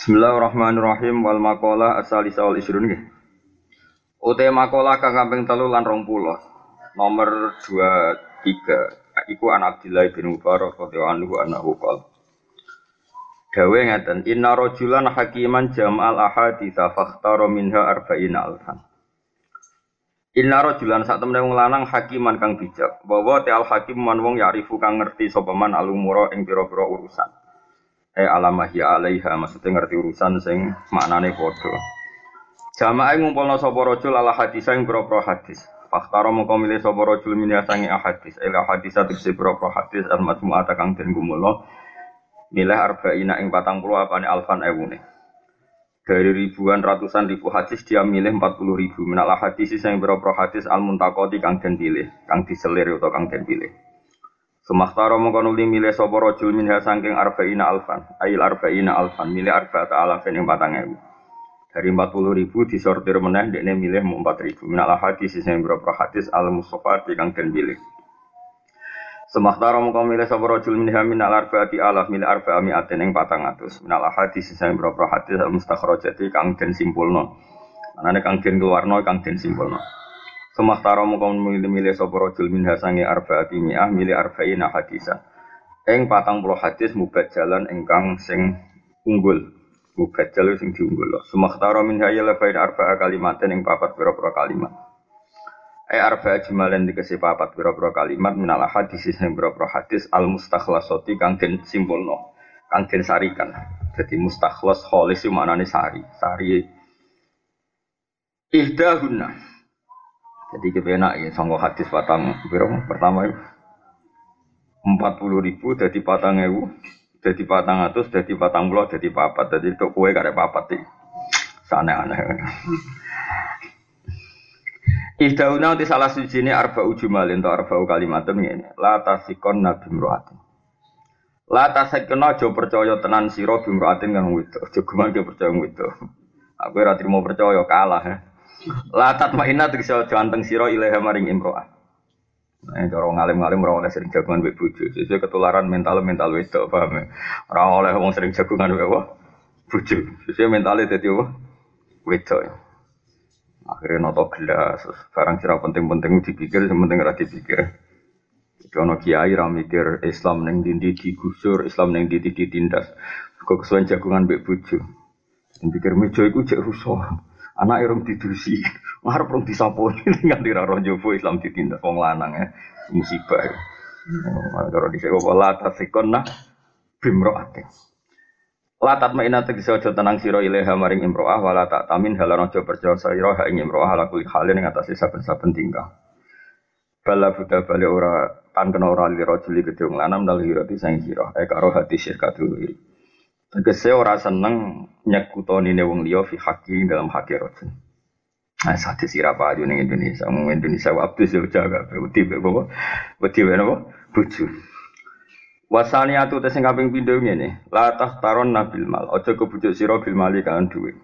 Bismillahirrahmanirrahim wal maqala asalisa wal isrun nggih. Ute maqala kang kaping 3 lan 20. Nomor 23 iku an Abdillah bin Mubarak radhiyallahu anhu annahu qala. Dawe ngeten, inna rajulan hakiman jam'al ahaditsa fakhtara minha arba'ina alfan. Inna rajulan sak temene wong lanang hakiman kang bijak. Bahwa te al hakim man wong yarifu kang ngerti sapa man alumura ing pira-pira urusan. Eh alamah ya alaiha maksudnya ngerti urusan sing maknane padha. Jamaah ngumpulna sapa rajul ala hadis sing pira-pira hadis. Fakhtara mongko milih sapa rajul min sangi ahadis. Ila hadis tegese pira-pira hadis al majmu'ata kang den gumulno. Milih arba'ina ing patang puluh apane alfan ewune dari ribuan ratusan ribu hadis dia milih 40 ribu minal hadis yang berapa hadis al muntakoti kang den pilih kang diselir atau kang den pilih Semaktaro mongkon uli milih sapa rajul minha saking arba'ina alfan. Ail arba'ina alfan milih arba'ata alafin patang ewu. Dari 40 ribu disortir meneh dekne milih 4 ribu. Minal hadis yang berapa hadis al mustafa kang den pilih Semaktara mongko milih sapa rajul min hamin al arba'ati alaf milih arba'a mi'atin ing 400 minal hadis sing berapa hadis al mustakhrajati kang den simpulno. Anane kang den keluarno kang den simpulno. Semaktara mongko milih milih sapa rajul min hasangi arba'ati mi'ah milih arba'ina hadisa. Ing 40 hadis mubad jalan ingkang sing unggul. Mubad jalan sing diunggul. Semaktara min hayya lafaid arba'a kalimatin ing papat pira-pira kalimat. Ai arba jumalen dikasih papat pira-pira kalimat minal hadis sing pira-pira hadis al mustakhlasati kang den simpulno kang den sarikan. Jadi mustakhlas kholis maknane sari. Sari ihdahunna. Jadi kepenak ya sanggo hadis patang pira pertama itu empat puluh ribu jadi patang ewu jadi patang atus jadi patang puluh jadi papat jadi itu kue karek papat sih sana aneh Ihdauna di salah suci ini arba ujumalin atau arba kalimatun ini. La tasikon nabi mruatin. La tasikon aja percaya tenan siro bimruatin kang wido. Aja guman ke percaya wido. Aku ora mau percaya kalah ya. La tatmainna tegese aja anteng siro ilaha maring imroah. Nah, cara ngalim-ngalim ora oleh sering jagungan mbek bojo. Sesuai ketularan mental-mental wedok, paham ya? Ora oleh wong sering jagungan mbek bojo. Sesuai mentalnya dadi apa? Wedok. Ya. Akhirnya noto gelas, barang sira penting-penting dipikir, yang penting ora dipikir. Jono kiai ra mikir Islam neng dindi digusur, Islam neng dindi ditindas. Kok kesuwen jagungan mbek bojo. Pikir meja iku cek rusuh. Anak irung didusi, ngarep rong disaponi nganti ra roh jowo Islam ditindas wong lanang ya. Musibah. Oh, kalau dhisik apa la tasikonna bimro'atin. Latat maina tegese aja tenang sira ilaha maring imroah wala tak tamin halan aja percaya sira ha ing imroah ala kuli halin ing atase saben-saben tingkah. Bala buta bali ora tan kena ora li rajuli gedung lanam dal hirati sang sira e karo hati syirkat dulu. Tegese ora seneng nyekutonine wong liya fi haqi dalam hati rajul. Nah, sate sirapa aja ning Indonesia, ngomong Indonesia waktu sih jaga, wedi bawa, wedi bawa, bucu. Wasani atu tes sing kaping pindho ngene, la taron nabil mal, aja kebujuk sira bil mali kan dhuwit.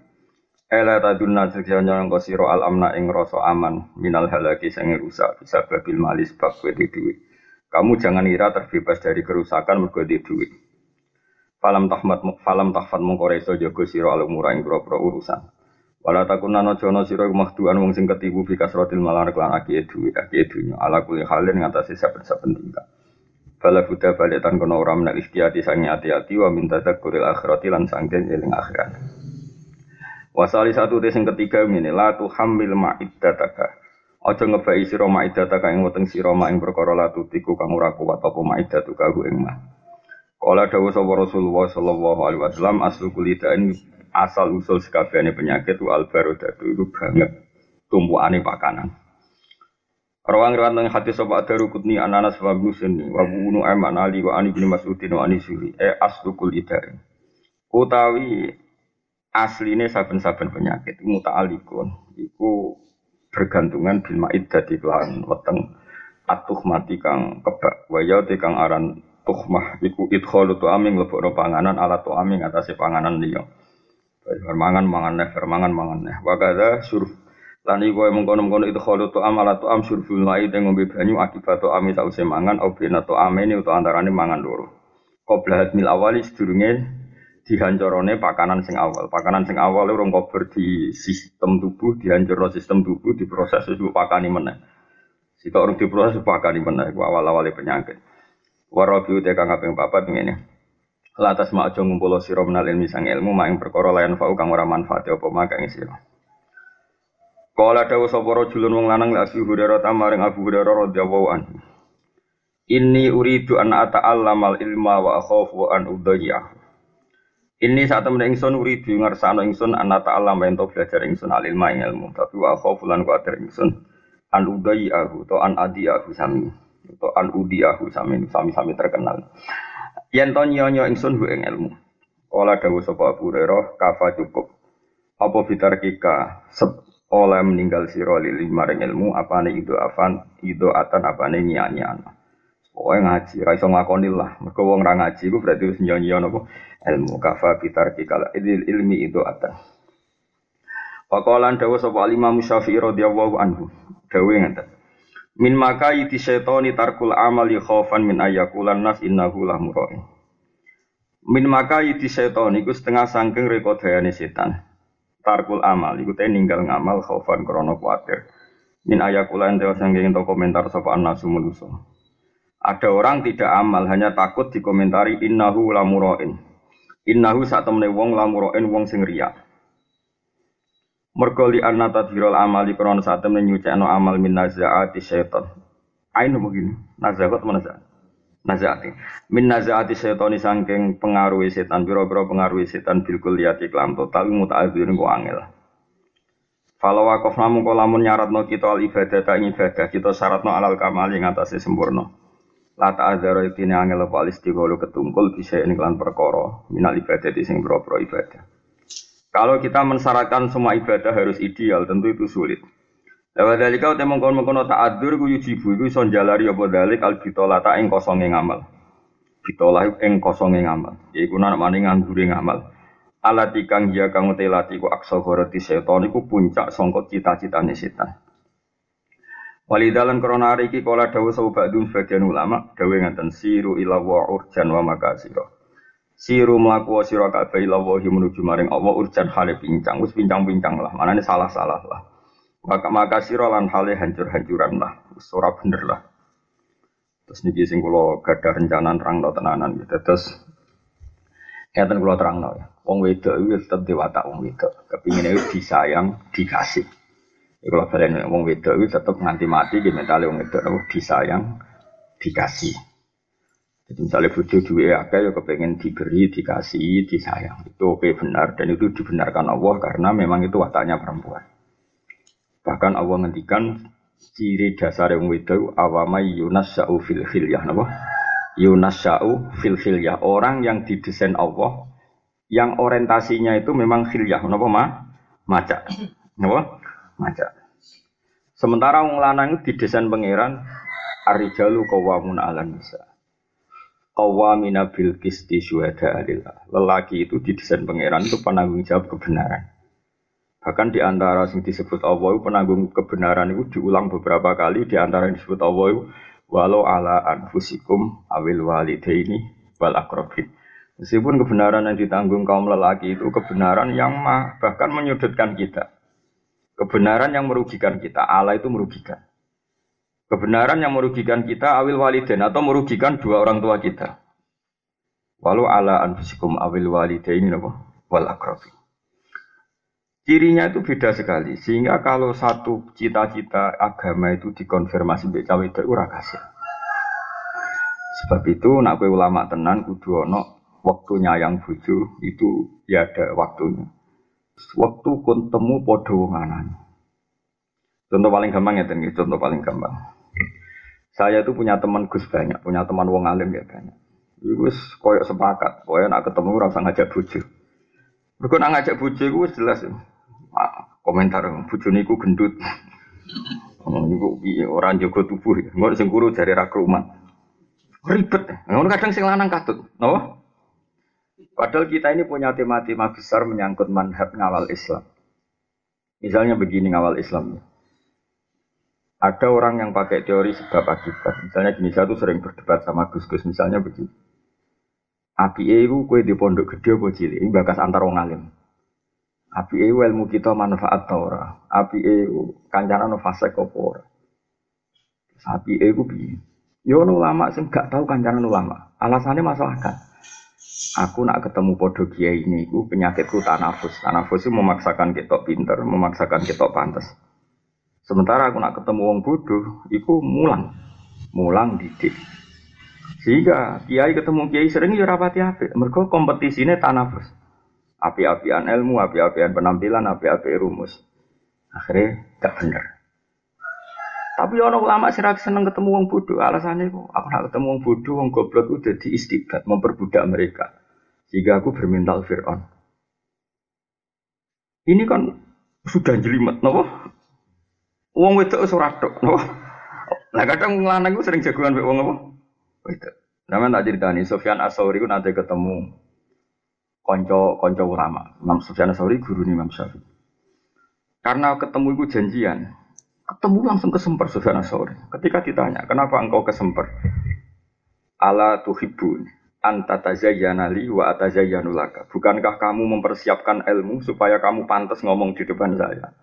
Ela tadunna sekjanya engko sira al amna ing rasa aman minal halaki sing rusak bisa babil mali sebab kowe dhuwit. Kamu jangan ira terbebas dari kerusakan mergo dhuwit. Falam tahmat falam tahfat mongko reso jaga sira al umura ing urusan. Wala takunna jono sira mahduan wong sing ketipu bi kasratil malar lan akiye dhuwit akiye dunya ala kuli halin ngatasi saben-saben tingkah. Bala buddha balik tan kono ora menal ikhtiati sangi hati-hati wa minta takuril akhirati lan sangken eling akhirat. Wasali satu tes yang ketiga ini la hamil ma'iddataka. Aja ngebai sira ma'iddataka ing weteng sira ma ing perkara la tutiku kang ora kuat apa ku ing mah. Kala dawuh sapa Rasulullah sallallahu alaihi wasallam aslu kulidain asal usul sekabehane penyakit wa albarodatu itu banget tumpukane pakanan. Rawang riwayat nang hati sobat Darukutni Ananas wa Musni wa Bunu Aiman Ali wa Ani bin Mas'udin wa Ani Suri e asdukul idari. Utawi asline saben-saben penyakit muta'alikun iku bergantungan bil ma'iddah di kelan weteng atuh mati kang kebak wa ya kang aran tuhmah iku idkhalu tu aming lebokno panganan ala aming atase panganan liya. Mangan mangan neh, mangan mangan neh. Wa kadza suruh Lan iku mengkono-mengkono itu khalu to amal to am surbul mai teng ngombe banyu akibat to ami sause mangan au bena to amene utawa antarane mangan loro. Qabla hadmil awali sedurunge dihancorone pakanan sing awal. Pakanan sing awal urung kober di sistem tubuh, dihancurno sistem tubuh, diproses susu pakani meneh. Sita urung diproses pakani meneh iku awal-awale penyakit. Warabi utek kang kaping papat ngene. Latas ma aja ngumpulo sira menal ilmi sang ilmu mak ing perkara layan fa'u kang ora manfaat apa mak ing sira. Kala dawu sapa rajulun wong lanang la Abu Hurairah tamaring Abu Hurairah radhiyallahu anhu. Inni uridu an ata'allamal ilma wa akhafu an udayya. Ini saat temen ingsun uridu ngersano ingsun an ata'allam ento belajar ingsun al ilma ing ilmu, tapi wa akhafu lan kuatir ingsun an udayya to an adiyahu sami. To an udiyahu sami sami-sami terkenal. Yen to nyonyo ingsun hu ing ilmu. Kala dawuh sapa Abu Hurairah kafa cukup. Apa fitar kika oleh meninggal sira lili maring ilmu apane itu afan itu atan apane nyanyian. Pokoke ngaji, ra iso ngakoni lah. Mergo wong ra ngaji ku berarti wis nyonyo napa ilmu kafa fitar kika ilmi itu atan. Pakolan dawuh sapa Imam Syafi'i radhiyallahu anhu. Dawuh ngeten. Min maka iti setoni tarkul amali khaufan min ayakulan nas innahu lah mura'in. Min maka iti setoni iku setengah sangking rekodayane setan. Tarkul amal iku teh ninggal ngamal khaufan krana kuatir. Min ayakulan tewa sangking to komentar sapa nasu manusa. Ada orang tidak amal hanya takut dikomentari innahu la mura'in. Innahu sak temene wong la mura'in wong sing riya. Mergo li anna tadhirul amali krono saat temen nyucekno amal min nazaati syaitan. Ainu begini, nazaat mana nazaat? Nazaati. Min nazaati syaitani sangking pengaruh setan, biro-biro pengaruh setan bil kulliyati kelam total muta'adzir ku angel. Falau wakof namun kolamun nyaratno kita al ibadah tak ibadah kita syaratno alal kamal yang atasnya sempurna. Lata azharo ibtini angel apa al istigholu ketungkul bisa ini kelan perkara minal ibadah di sing biro-biro ibadah. Kalau kita mensyaratkan semua ibadah harus ideal, tentu itu sulit. Lewat dari kau temong kon mengkono adur ku yujibu iku iso jalari apa dalik al bitola ta ing kosonge ngamal. Bitola ing kosonge ngamal. Iku nak maning nganggure ngamal. Alati kang ya kang telati ku aksa goroti setan iku puncak songkot cita-citane setan. Walidalan korona iki kala dawuh sahabat sebagian ulama dawuh ngaten siru ila wa urjan wa makasira. Siru melaku sira kabeh ila wahi menuju maring Allah urjan hale pincang wis pincang-pincang lah manane salah-salah lah maka maka sira lan hale hancur-hancuran lah ora bener lah terus niki sing kula gadah rencana terangno tenanan gitu terus Ngeten kula terangno ya. Wong wedok iku tetep dewata wong wedok. Kepingine disayang, dikasih. Kalau balen wong wedok iku tetep nganti mati ki mentale wong wedok disayang, dikasih. Jadi misalnya bujuk duit akeh ya kepengen diberi, dikasih, disayang. Itu oke benar dan itu dibenarkan Allah karena memang itu wataknya perempuan. Bahkan Allah ngendikan ciri dasar yang itu awamai Yunas Sa'u fil khilyah napa? Yunas Sa'u fil khilyah orang yang didesain Allah yang orientasinya itu memang khilyah napa ma? Maca. Napa? Maca. Sementara wong lanang itu didesain pangeran Arijalu kawamun ala nisa Qawamina bil kisti syuhada alillah. Lelaki itu didesain pangeran itu penanggung jawab kebenaran. Bahkan di antara yang disebut Allah penanggung kebenaran itu diulang beberapa kali di antara yang disebut Allah itu walau ala anfusikum awil walidaini wal akrobin. Meskipun kebenaran yang ditanggung kaum lelaki itu kebenaran yang mah, bahkan menyudutkan kita. Kebenaran yang merugikan kita. Allah itu merugikan. Kebenaran yang merugikan kita awil waliden atau merugikan dua orang tua kita. Walau ala anfusikum awil walidain apa? Wal akrofi. Cirinya itu beda sekali. Sehingga kalau satu cita-cita agama itu dikonfirmasi mbek cawe ora Sebab itu nak kowe ulama tenan kudu waktunya yang bojo itu ya ada waktunya. Waktu kun temu padha wong Contoh paling gampang ya, contoh paling gampang. Saya itu punya teman Gus banyak, punya teman wong alim ya banyak. Gus koyok sepakat, koyok nak ketemu rasa ngajak bujuk. Mereka nak ngajak bujuk gue jelas ya. komentar bujuk niku gendut. Niku orang jago tubuh ya. Nggak sing guru dari rakrumat. Ribet. Ngono kadang sing lanang katut. No? Padahal kita ini punya tema-tema besar menyangkut manhaj ngawal Islam. Misalnya begini ngawal Islam. Ada orang yang pakai teori sebab akibat. Misalnya gini, saya tuh sering berdebat sama Gus-Gus. Misalnya begini. Api iku kue di pondok gede apa cilik, ini bakas antar wong alim. Api iku ilmu kita manfaat ta ora. Api iku kancana no fase ora. Api iku piye? Yo ono ulama sing gak tahu kancanan ulama. Alasannya masuk akal. Aku nak ketemu podo kiai ini, aku penyakitku tanafus. Tanafus itu memaksakan kita pinter, memaksakan kita pantas. Sementara aku nak ketemu wong bodoh, iku mulang, mulang didik. Sehingga kiai ketemu kiai sering ya rapati apik. Mergo kompetisine tanafus. Api-apian ilmu, api-apian penampilan, api-api rumus. Akhirnya gak bener. Tapi orang ulama sih seneng ketemu wong bodoh. Alasannya kok aku nak ketemu wong bodoh, wong goblok udah di istiqat, memperbudak mereka. Jika aku bermental Fir'aun. Ini kan sudah jelimet, nopo? Wong wedok surat dok? Nah kadang lanang sering jagoan wong apa? Itu. Namanya tak cerita nih, Sofyan Asauri itu nanti ketemu konco konco ulama. Imam Sofyan Asauri guru nih Imam Syafi'i. Karena ketemu itu janjian, ketemu langsung kesemper Sofyan Asauri. Ketika ditanya, kenapa engkau kesemper? Ala tuhibun anta tazayyana li wa atazayyanu laka. Bukankah kamu mempersiapkan ilmu supaya kamu pantas ngomong di depan saya?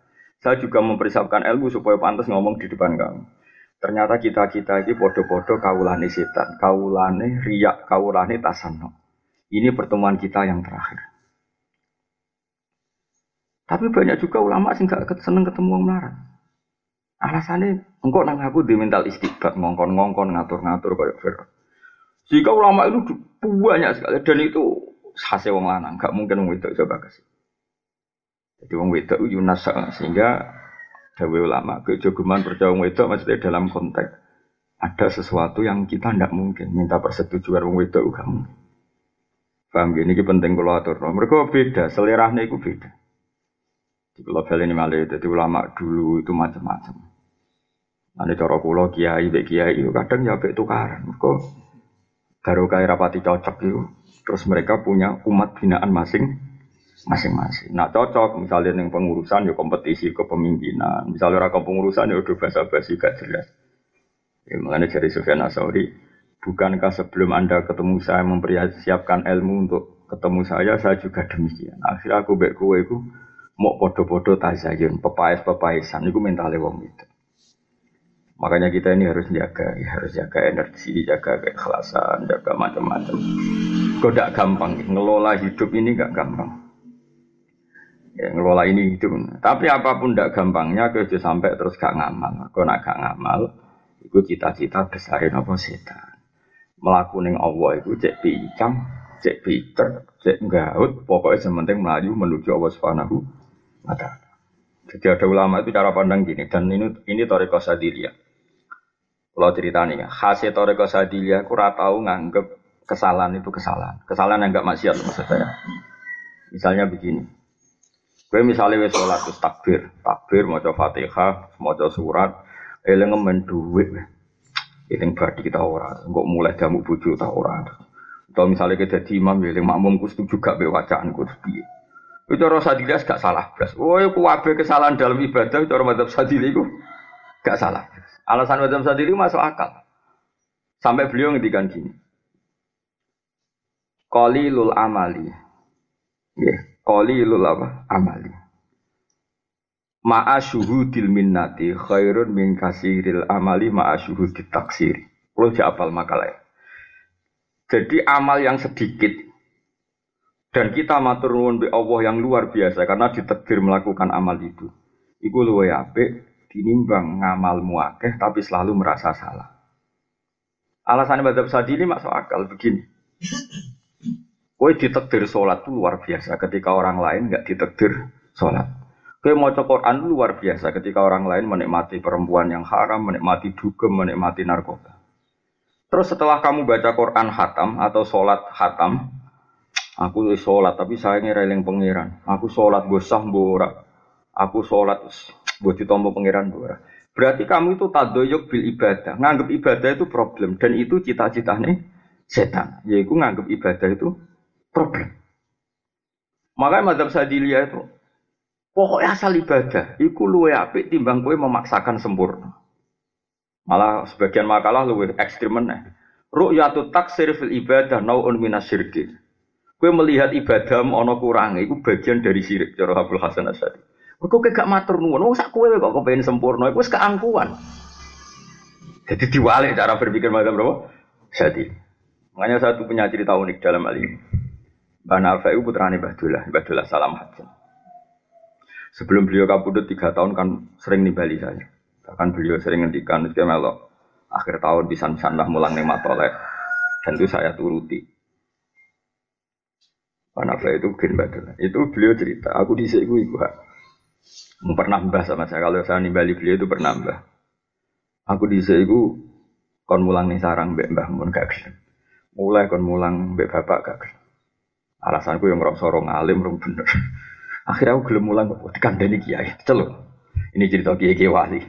Saya juga mempersiapkan ilmu supaya pantas ngomong di depan kamu. Ternyata kita-kita ini podo-podo kaulane setan, kaulane riak, kaulane tasano. Ini pertemuan kita yang terakhir. Tapi banyak juga ulama sih gak seneng ketemu orang melarat. Alasannya, engkau nang aku di mental istiqbat, ngongkon-ngongkon, ngatur-ngatur kayak Fir'aun. Jika ulama itu banyak sekali dan itu khasnya wong lanang, gak mungkin wong wedok coba kasih. Jadi wong wedok Yunas sehingga dawe ulama kejogeman percaya wedok maksudnya dalam konteks ada sesuatu yang kita tidak mungkin minta persetujuan wong wedok gak mungkin. Paham gini ini penting kalau atur. Mereka beda, selerahnya itu beda. Di pulau ini malah jadi ulama dulu itu macam-macam. Nanti cara pulau kiai, bek kiai kadang ya bek tukaran. Mereka baru kayak rapati cocok itu. Terus mereka punya umat binaan masing masing-masing. Nah cocok misalnya yang pengurusan ya kompetisi kepemimpinan, misalnya orang pengurusan ya udah bahasa basi gak jelas. Ya, mengenai dari Sufyan Asauri, bukankah sebelum anda ketemu saya mempersiapkan ilmu untuk ketemu saya, saya juga demikian. Akhirnya aku baik kue itu mau podo-podo tazayun, pepais-pepaisan, itu mentalnya wong itu. Makanya kita ini harus jaga, ya, harus jaga energi, jaga keikhlasan, jaga macam-macam. Kok gak gampang, ngelola hidup ini gak gampang ya, ngelola ini hidup. Tapi apa pun tidak gampangnya, kerja sampai terus gak ngamal. Kau nak gak ngamal, itu cita-cita besarin apa setan. Melakukan Allah itu cek pincang, cek pinter, cek gaut, pokoknya sementing melaju menuju Allah Subhanahu wa Jadi ada ulama itu cara pandang gini, dan ini ini Toriko Sadilia. Kalau cerita nih, khasnya Toriko Sadilia, aku tahu nganggep kesalahan itu kesalahan. Kesalahan yang enggak maksiat maksud saya. Misalnya begini, Gue misalnya wes sholat terus takbir, takbir mau coba fatihah, mau coba surat, eling ngemen duit, eling berarti kita ora, nggak mulai jamu buju tak ora. Atau misalnya kita jadi imam, eling makmum kustu juga be wacaan terus piye. Itu cara sadilia gak salah belas. Oh, itu wabe kesalahan dalam ibadah, cara madzhab sadili itu gak salah. Alasan madzhab sadili masuk akal. Sampai beliau ngedikan gini. lul amali. Yeah qalilul apa? Amali. Ma'a syuhudil minnati khairun min kasiril amali ma'a syuhudit taksiri. Kalau apal makalah jadi amal yang sedikit dan kita matur nuwun be Allah yang luar biasa karena ditakdir melakukan amal itu. Iku luwe apik dinimbang ngamal muakeh tapi selalu merasa salah. Alasan Madhab Sadili masuk akal begini Kue ditekdir sholat itu luar biasa ketika orang lain nggak ditekdir sholat. Kue mau Quran luar biasa ketika orang lain menikmati perempuan yang haram, menikmati dugem, menikmati narkoba. Terus setelah kamu baca Quran hatam atau sholat hatam, aku sholat tapi saya ngireling pangeran. Aku sholat gosah bora. Aku sholat buat ditompo pangeran bora. Berarti kamu itu tadoyok bil ibadah. Nganggap ibadah itu problem dan itu cita-citanya setan. Yaitu nganggap ibadah itu problem. Makanya madhab sadilia itu pokoknya asal ibadah, iku luwe apik timbang kowe memaksakan sempurna. Malah sebagian makalah luwe ekstrim meneh. Ru'yatu taksir fil ibadah nau'un minasyirki. Kue melihat ibadah ono kurang, itu bagian dari syirik cara Abdul Hasan Asyadi. Kau gak matur nuwun, wong sak kue kok kepengen sempurna, itu keangkuhan. Jadi diwalik cara berpikir macam berapa? Jadi, makanya satu punya cerita unik dalam hal ini. Mbak Nafa itu putrane Mbah Dullah, Salam Hajjah. Sebelum beliau kabudut tiga tahun kan sering nimbali saya. Bahkan beliau sering ngendikan, dia melok akhir tahun bisa lah mulang nih matolek. Dan itu saya turuti. Mbak Nafa itu gen Mbah Itu beliau cerita, aku ibu ibu Mau pernah mbah sama saya, kalau saya nimbali beliau itu pernah mbah. Aku di ibu kon mulang nih sarang mbak mbah mun gak gelem. Mulai kon mulang mbak bapak gak gelem. Alasanku yang ngerasa orang alim, orang bener. Akhirnya aku gelem mulang kok dikandani kiai. Celuk. Ini cerita kiai kiai wali.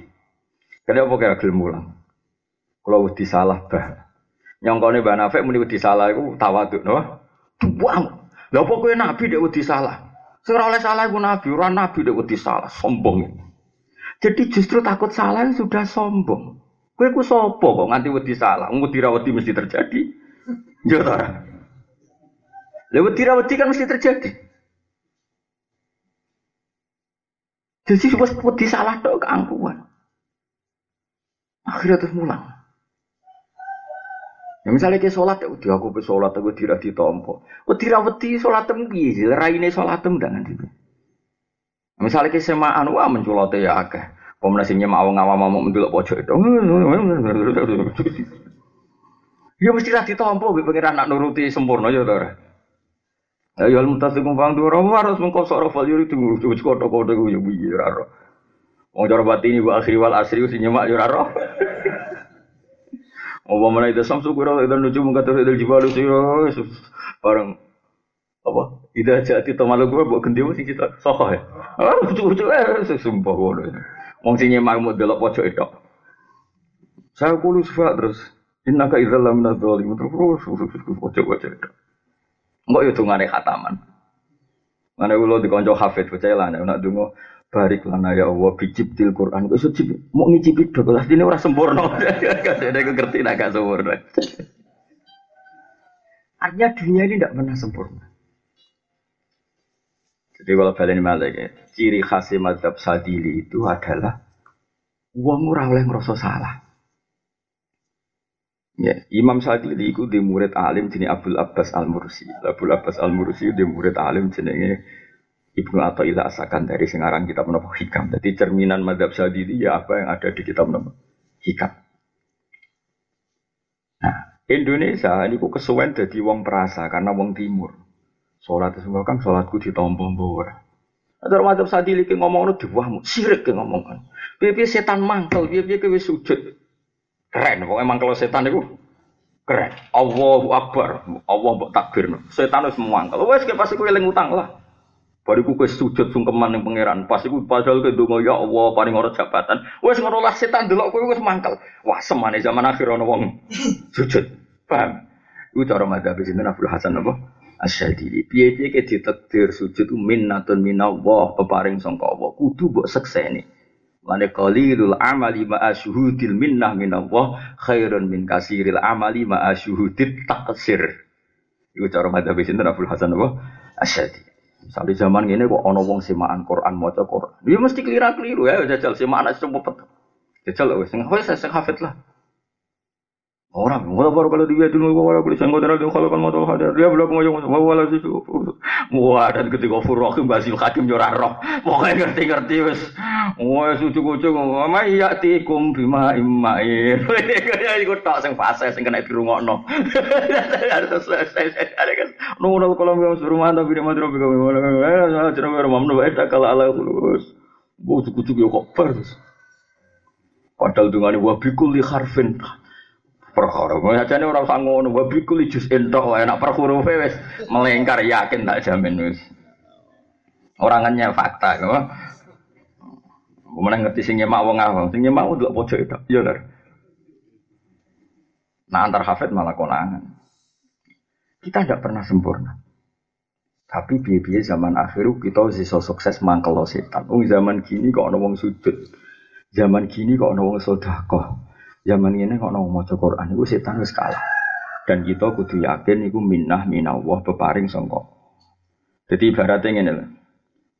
Kenapa kira gelem mulang? Kalau wedi salah bah. Nyongkone Mbak Nafek muni wedi salah iku tawaduk no. Buang. Lah apa nabi dek wedi salah? Sing oleh salah iku nabi, ora nabi dek wedi salah, sombong. Jadi justru takut salah sudah sombong. Kowe ku sapa kok nganti wedi salah? Wedi ra wedi mesti terjadi. Ta. Lah wedi ra wedi kan mesti terjadi. Jadi wis wedi salah tok keangkuhan. Akhirnya terus mulang. Ya misalnya ke sholat, ya udah aku ke sholat, aku tidak ditompo. Oh tidak wedi sholat tem piye, raine sholat tem nanti. Misalnya ke semaan wah menculote ya akeh. Pemenang sing nyemak awang awam mau mendelok pojok itu. Ya mesti lah bi pengiran nak nuruti sempurna ya tora. Ya ya mutasikum fang dua harus mengkosok rafal yuri tunggu coba kotok kotok gue ya biye raro. Wong cara batini wa akhir wal asri sing nyemak ya raro. Apa mana itu samsu kira itu nuju mengkata itu jibalu siro bareng apa? Ida jati tomalu gue buat ganti sing kita sokoh ya. Ah lucu lucu eh sumpah gue. Wong sing nyemak mau delok pojok itu. Saya sifat terus. Innaka idzal lamina dhalim terus pojok-pojok itu. Enggak ya dungane khataman. Mana ulo dikonco hafid percaya lah nek dungo barik lana ya Allah bijib til Quran. Kok iso mau ngicipi dok lah ini ora sempurna. Kadang aku ngerti nak gak sempurna. Artinya dunia ini tidak pernah sempurna. Jadi kalau balik malah ya ciri khas madhab sadili itu adalah uang ora oleh ngerasa salah Ya, Imam Sadili itu di murid alim jenis Abdul Abbas Al Mursi. Abdul Abbas Al Mursi di murid alim jenenge Ibnu Athaillah asakan dari sengarang kitab nopo hikam. Jadi cerminan madhab sadili ya apa yang ada di kitab nopo hikam. Nah, Indonesia ini kok kesuwen jadi wong perasa karena wong timur. Sholat itu kan sholatku di tombol bawah. Ada madhab ke ngomong itu diwahmu, sirik ke ngomongan. Biar setan mangkel, biar biar sujud. Keren, pokoknya mangkel setan itu keren. Allahu Akbar, Allah mbok takbir. Setan wis mangkel. Wes kayak pasti kowe eling utang lah. Bariku kowe sujud sungkeman ning pangeran. Pas iku padahal ke donga ya Allah paling ora jabatan. Wes ngono lah setan delok kowe wis mangkel. Wah semane zaman akhir ana wong sujud. Paham? Iku cara madzhab sinten Abdul Hasan apa? Asyadili. Piye-piye ke ditakdir sujud minnatun minallah peparing sangka Allah. Kudu mbok sekseni. Lane qalilul amali ma'a syuhudil minnah minallah khairun min kasiril amali ma'a syuhudit taksir. Iku cara madzhab sinten Abdul Hasan apa? Asyadili. Misalnya zaman ini kok ono wong semaan Quran maca Quran. Dia mesti keliru-keliru ya jajal semaan aja semua pet. Jajal wes sing hafid lah. Orang, wala baru kalau dia dulu wala boleh sanggup darah kalau kan mau hadir. Dia belum mau yang wala sih wah dan ketika furohim basil hakim jorah roh. Pokoknya ngerti-ngerti wes. Wah sucu kucu ma iya tikum bima imair ya ikut tak sing fase sing kena dirungokno. Ada selesai ada kan nunggu kalau mau suruh mantap video materi kami wala cerita rumah nu baik kalau ala kulus bu cucu cucu kok pers padahal dengan wabikul li harfin perkara. Aja nih orang sangon, wabi kuli jus entok, enak per wes melengkar yakin tak jamin wes. Orangannya fakta, kau. Mana ngerti sing nyemak wong awam, sing nyemak pojok itu, iya kan? Nah antar hafid malah konangan. Kita tidak pernah sempurna. Tapi biaya zaman akhir kita bisa sukses mangkel setan. Ung zaman kini kok ono wong sujud. Zaman kini kok ono wong sedekah. Zaman ini kok mau maca Quran itu setan kalah. Dan kita kudu yakin iku minnah minallah peparing sangka. Jadi ibaratnya ngene lho.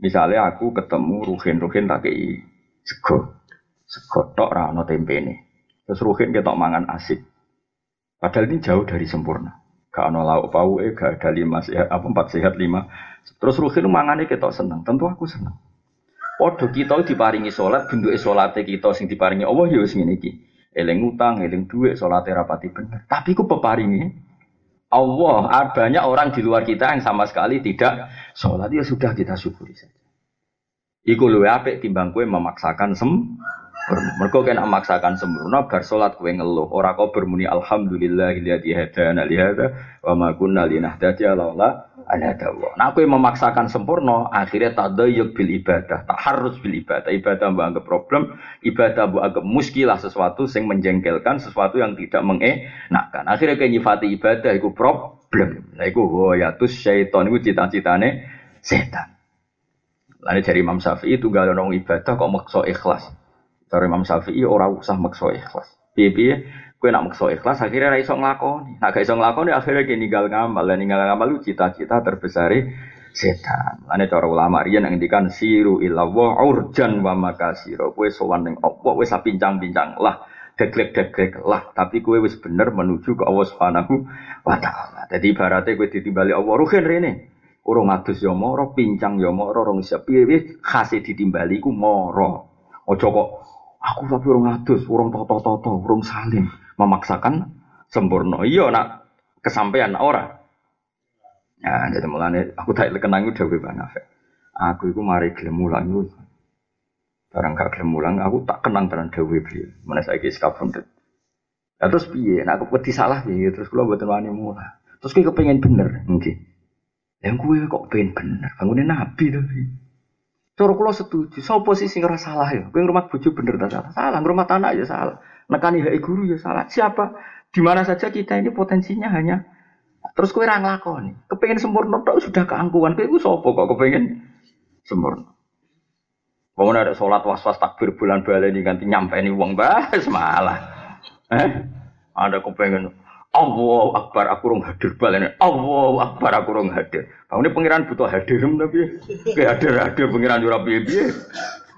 Misalnya aku ketemu Ruhin-Ruhin tak kei sego. Sego tok ra ono tempene. Terus Ruhin ketok mangan asik. Padahal ini jauh dari sempurna. Gak ono lauk eh gak ada lima sehat apa empat sehat lima. Terus Ruhin mangane ketok seneng. Tentu aku seneng. Podo kita diparingi sholat, bentuk sholatnya kita sing diparingi Allah ya wis iki. Eling utang, eling duit, sholatnya rapati bener. Tapi ku peparingi Allah, banyak orang di luar kita yang sama sekali tidak sholat ya sudah kita syukuri saja. Iku luwe apik timbang kue memaksakan sem Mereka kena memaksakan sempurna bar salat kowe ngeluh ora kok bermuni alhamdulillahilladzi hadana li hadza wa ma kunna linahtadiya laula an hadallah. Nah kowe memaksakan sempurna akhirnya tadayyuk bil ibadah, tak harus bil ibadah. Ibadah mbok anggap problem, ibadah mbok anggap muskilah sesuatu yang menjengkelkan, sesuatu yang tidak mengenakan. Akhirnya kayak nyifati ibadah itu problem. Nah iku tuh syaiton iku cita-citane setan. Lalu dari Imam Syafi'i itu gak ada ibadah kok maksa ikhlas. Dari Imam Syafi'i orang usah maksa ikhlas. Piye-piye kowe nak maksa ikhlas akhirnya ra iso nglakoni. Nak gak iso nglakoni akhirnya ki ninggal ngamal. Lah ninggal ngamal lu cita-cita terbesar setan. Lane cara ulama riyen yang ngendikan siru illallah urjan wa makasiro. Kowe sowan ning apa wis pincang-pincang lah deglek-deglek lah, tapi kowe wis bener menuju ke Allah Subhanahu wa taala. Jadi ibaratnya kowe ditimbali Allah ruhen rene. Urung adus ya moro, pincang ya moro, rong siap piye khase ditimbali ku moro. Ojo kok Aku tapi urung adus, urung toto-toto, urung saling memaksakan sempurna. Iya nak kesampaian ora. Ya, jadi mulane aku tak kenang udah gue banget. Aku itu mari gelem itu. Barang gak gelem aku tak kenang tenan dewe beliau. Mana saya kis kabundut. Ya terus piye? Nah, aku peti salah piye? Terus kalau buat wani mulang. Terus gue kepengen bener, mungkin. Yang gue kok pengen bener, bangunin nabi tapi. Cara kula setuju. Sopo sih sing ora salah ya? Kowe ngrumat bojo bener ta salah? Salah, ngrumat anak ya salah. Nekani hak guru ya salah. Siapa? Di mana saja kita ini potensinya hanya terus kowe ora nglakoni. Kepengin sempurna tok sudah keangkuhan. Kowe iku sapa kok kepengin sempurna? Wong ada sholat was-was takbir bulan baleni ganti nyampe ini uang bah semalah. Eh? Ada kepengen Allah Akbar aku rong hadir balen. Allah Akbar aku rong hadir. Ini pangeran butuh hadir tapi kayak hadir hadir pangeran ora piye-piye.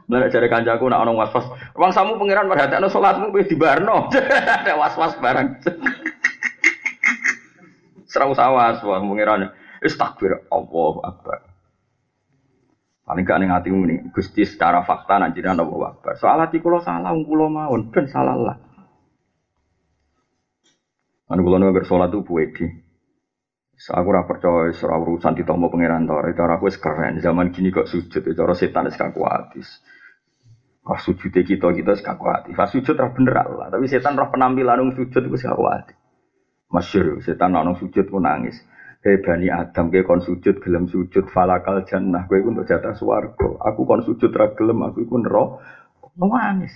Lah cari kancaku nak ono was-was. Samu pangeran perhatekno salatmu wis dibarno. Ada was-was barang. Serau sawas wah pangeran. Wis Allah Akbar. Paling gak ning atimu Gusti secara fakta nak jenengan Allah Akbar. Soal ati kula salah, kula mawon ben salah lah. Anu kula nu sholat tuh puedi. Aku ora percaya ora urusan ditompo pangeran to. Itu aku wis keren. Zaman gini kok sujud itu cara setan wis kuatis. Pas sujud kita kita wis kuatis. Pas sujud ora bener Allah, tapi setan roh penampilan nang sujud itu wis kuatis. Masyur, setan nang sujud pun nangis. Hei bani Adam, kowe kon sujud gelem sujud falakal jannah, kowe untuk jatah swarga. Aku kon sujud ra gelem, aku iku neraka. Nangis.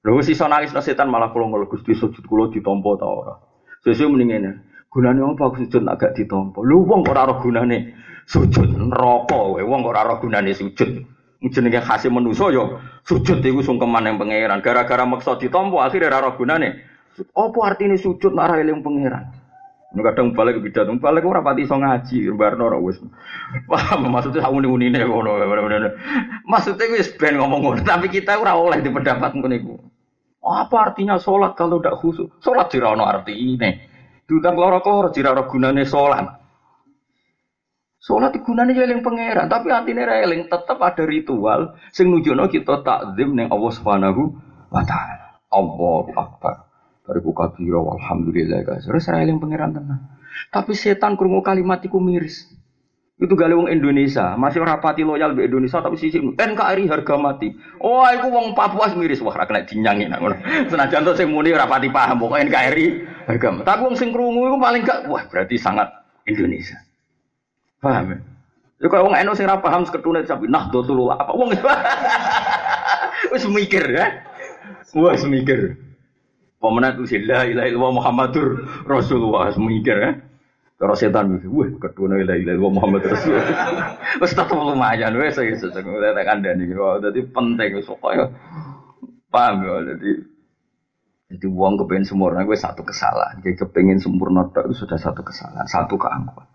Wis iso nangis setan malah kula ngeluh Gusti sujud kula ditampa ta ora. Sesuai mendingan Gunane apa aku sujud agak ditompo. Lu wong kok ora ora gunane sujud neraka. Wong kok ora ora gunane sujud. Jenenge khase manusa ya sujud iku sungkeman yang pangeran. Gara-gara maksa ditompo akhirnya ora ora gunane. Apa artinya sujud nek ora eling pangeran? Ini kadang balik bidat, balik ora pati iso ngaji, barno ora wis. Wah, maksudnya sak uni-unine ngono. Maksudnya wis ben ngomong ngono, tapi kita ora oleh di pendapat ngono iku. Apa artinya sholat kalau tidak khusus? Sholat tidak ada arti ini. Diutang keloro keloro tidak ada gunanya sholat. Sholat gunanya eling pangeran, tapi artinya eling tetap ada ritual sing nujono kita takzim neng Allah Subhanahu wa taala. Allahu Akbar. Bariku kabira walhamdulillah guys. Terus eling pangeran tenang. Tapi setan krungu kalimat iku miris. Itu gale wong Indonesia, masih rapati loyal be Indonesia tapi sisi NKRI harga mati. Oh, aku wong Papua miris wah ra kena dinyangi nak ngono. Senajan to sing muni rapati paham pokok NKRI harga mati. Tapi wong sing krungu iku paling gak wah berarti sangat Indonesia. Paham ya? Ya kalau wong eno sing ra paham seketune sapi nah do tulu apa wong wis mikir ya. Wah, mikir. Pemenang itu sih la ilaha illallah Muhammadur Rasulullah mikir ya. Kalau setan itu, wah kedua nabi la ilaha Muhammad Rasul. Wes tetap lumayan, wes udah tak anda nih. Jadi penting supaya paham ya. Jadi Jadi uang kepengen sempurna gue satu kesalahan. Jadi kepengen sempurna itu sudah satu kesalahan, satu keangkuhan.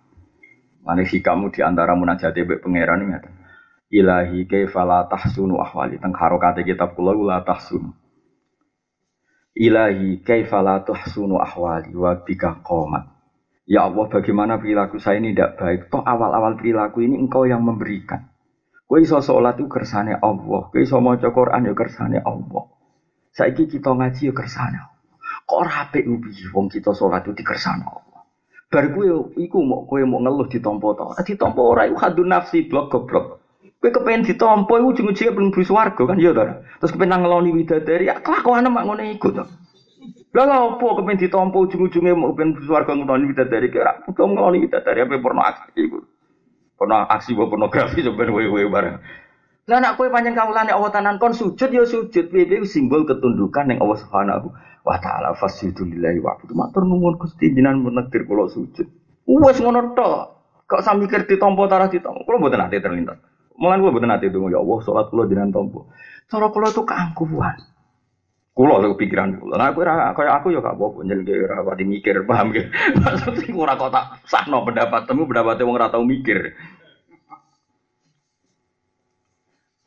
Mana sih kamu di antara munajat ibu pangeran ini. Ilahi kaifala tahsunu ahwali. Teng harokate kitab kula la tahsunu. Ilahi kaifala tahsunu ahwali wa bika. Ya Allah, bagaimana perilaku saya ini tidak baik? Toh awal-awal perilaku ini engkau yang memberikan. Kue iso sholat itu kersane Allah. Kue iso mau Quran ya kersane Allah. Saiki kita ngaji ya kersane. Kok rapi ubi wong kita sholat itu dikersane Allah. Bar kowe iku mau kowe mau ngeluh ditampa to. Ditampa ora iku hadun nafsi blok goblok. Kowe kepengen ditampa iku ujung-ujunge belum bus warga kan ya to. Terus kepengen ngeloni widadari, ya kelakuan mak ngono iku to. Lah opo kepengen ditampa ujung-ujunge mau kepengen bus warga ngeloni widadari kira butuh ngeloni widadari apa porno aksi iku. Porno aksi pornografi sampeyan wewe bareng. Lah nak kowe panjang kawulane Allah tanan kon sujud ya sujud piye simbol ketundukan yang Allah Subhanahu wa taala fasjudu lillahi wa abudu. Matur nuwun Gusti jenengan menekdir kula sujud. Wes ngono tok. Kok sampe mikir ditampa tarah ditampa. Kula mboten ate terlintas. Mulan kula mboten ate donga ya Allah salat kula jenengan tampa. Cara kula itu keangkuhan. Kula lho pikiran kula. Nah, aku ora kaya aku ya gak apa-apa njenenge ora mikir, paham ge. Maksud ora kok tak sahno pendapat temu pendapatnya wong ora tau mikir.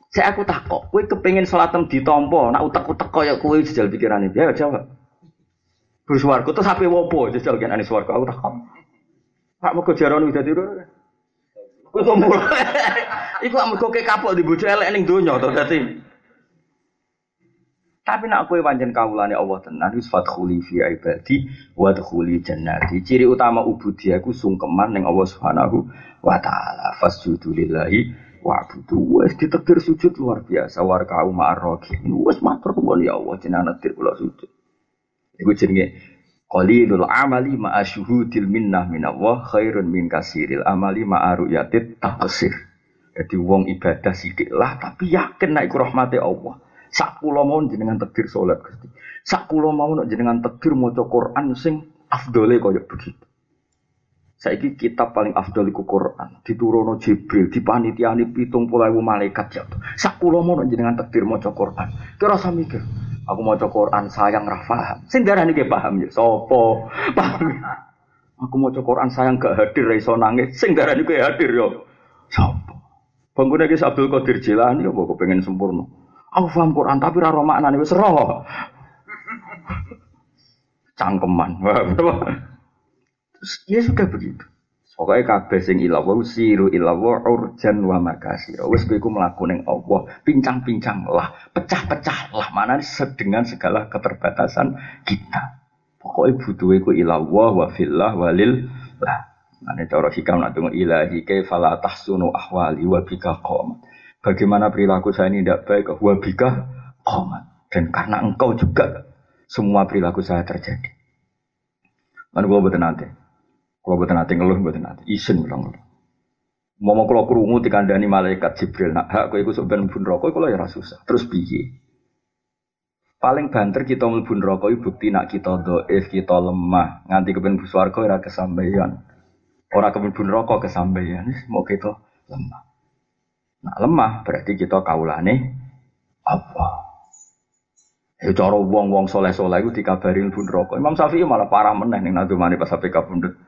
Saya aku takok, kepengen sholatem ditompo, nak utek-utek kaya kue jajal pikiran ini. Ya jawab. Terus warga terus sampai wopo jajal kan anis warga aku takok. Pak mau kejaran udah tidur. Kue tuh mulai. Amu koke kapok di bojo elek ning donya to. Tapi nak kue panjen kawulane Allah tenan wis fadkhuli fi ibadi wa dkhuli jannati. Ciri utama ubudiyah sungkeman ning Allah Subhanahu wa taala. Fasjudu lillahi Wa'budu wes ditekdir sujud luar biasa. Warka'u ma'arrokin wes matur kebon ya Allah jenengan netir kula sujud. Iku jenenge qalilul amali ma'a syuhudil minnah minallah khairun min kasiril amali ma'a ru'yatit taqsir jadi wong ibadah sidik lah tapi yakin naik rahmati Allah. Sak kula mau jenengan tekdir salat Gusti. Sak kula mau jenengan tekdir maca Quran sing afdole kaya begitu Saiki kitab paling afdal iku Quran, diturono Jibril, dipanitiani pitung puluh malaikat jatuh. Sakulo mau jenengan takdir mau Quran. Kira rasa mikir, aku mau Quran sayang rafaham. Sing darah nih paham ya, paham. Aku mau Quran sayang gak hadir, iso nangis. Sing darah nih hadir yo, sopo. Bangunnya guys Abdul Qadir Jilani, ya kok pengen sempurna. Aku paham Quran tapi raro makna nih roh. Cangkeman. ya sudah begitu. Pokoknya kabeh sing ilawa siru ilawa urjan wa makasir. Wis kowe iku mlaku Allah, pincang-pincang lah, pecah-pecah lah mana dengan segala keterbatasan kita. Pokoknya butuh iku ilawa wa fillah walil lah. Mana cara hikam nak tunggu ilahi kaifala tahsunu ahwali wa bika qomat. Bagaimana perilaku saya ini tidak baik wa bika qomat. Dan karena engkau juga semua perilaku saya terjadi. Mana gua betul nanti. Kalau buat nanti ngeluh, buat nanti isin bilang ngeluh. Mau mau kalau kerungu dikandani malaikat Jibril, nak hak kau ikut sebenarnya pun rokok, kalau ya susah. Terus biye. Paling banter kita melbun rokok, bukti nak kita doif, kita lemah, nganti kepen buswargo ora kesampaian. Orang kepen bun rokok kesampaian, mau kita lemah. Nah lemah berarti kita kaulane apa? Ya cara wong-wong soleh-soleh itu dikabarin bun rokok. Imam Syafi'i malah parah meneh ning nadumane pas sampai kabundut.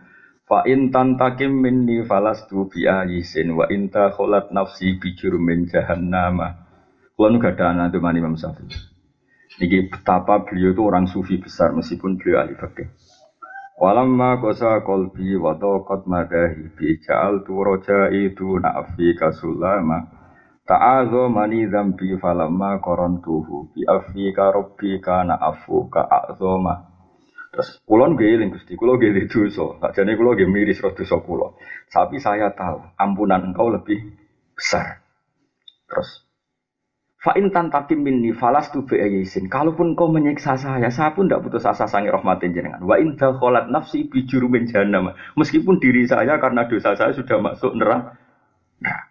Fa in tantakim minni falastu bi ayisin wa inta kholat nafsi bi jurumin jahannama. Kulo nu gada anak Imam Imam Syafi'i. Niki betapa beliau itu orang sufi besar meskipun beliau ahli fikih. Walamma kosa kolbi wa taqat madahi bi ja'al tu roja'i tu na'fi kasulama. Ta'adho mani zambi falamma korontuhu bi afi ka rabbi kana afu ka a'zoma. Terus kulon geling Gusti, kulo geling dosa. Tak jane kulo nggih miris roh dosa kulo. Tapi saya tahu ampunan engkau lebih besar. Terus Fa in tantakim minni falastu bi ayyisin. Kalaupun kau menyiksa saya, saya pun tidak putus asa sangi rahmatin jenengan. Wa in dakhalat nafsi bi jurumin jahannam. Meskipun diri saya karena dosa saya sudah masuk neraka. Nah.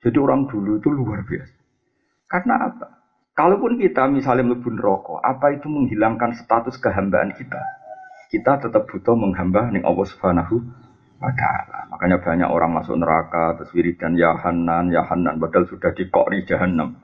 Jadi orang dulu itu luar biasa. Karena apa? Kalaupun kita misalnya melebur rokok, apa itu menghilangkan status kehambaan kita? Kita tetap butuh menghamba nih Allah Subhanahu wa taala. Makanya banyak orang masuk neraka terus wiridan ya Hanan, ya padahal sudah di kori jahanam.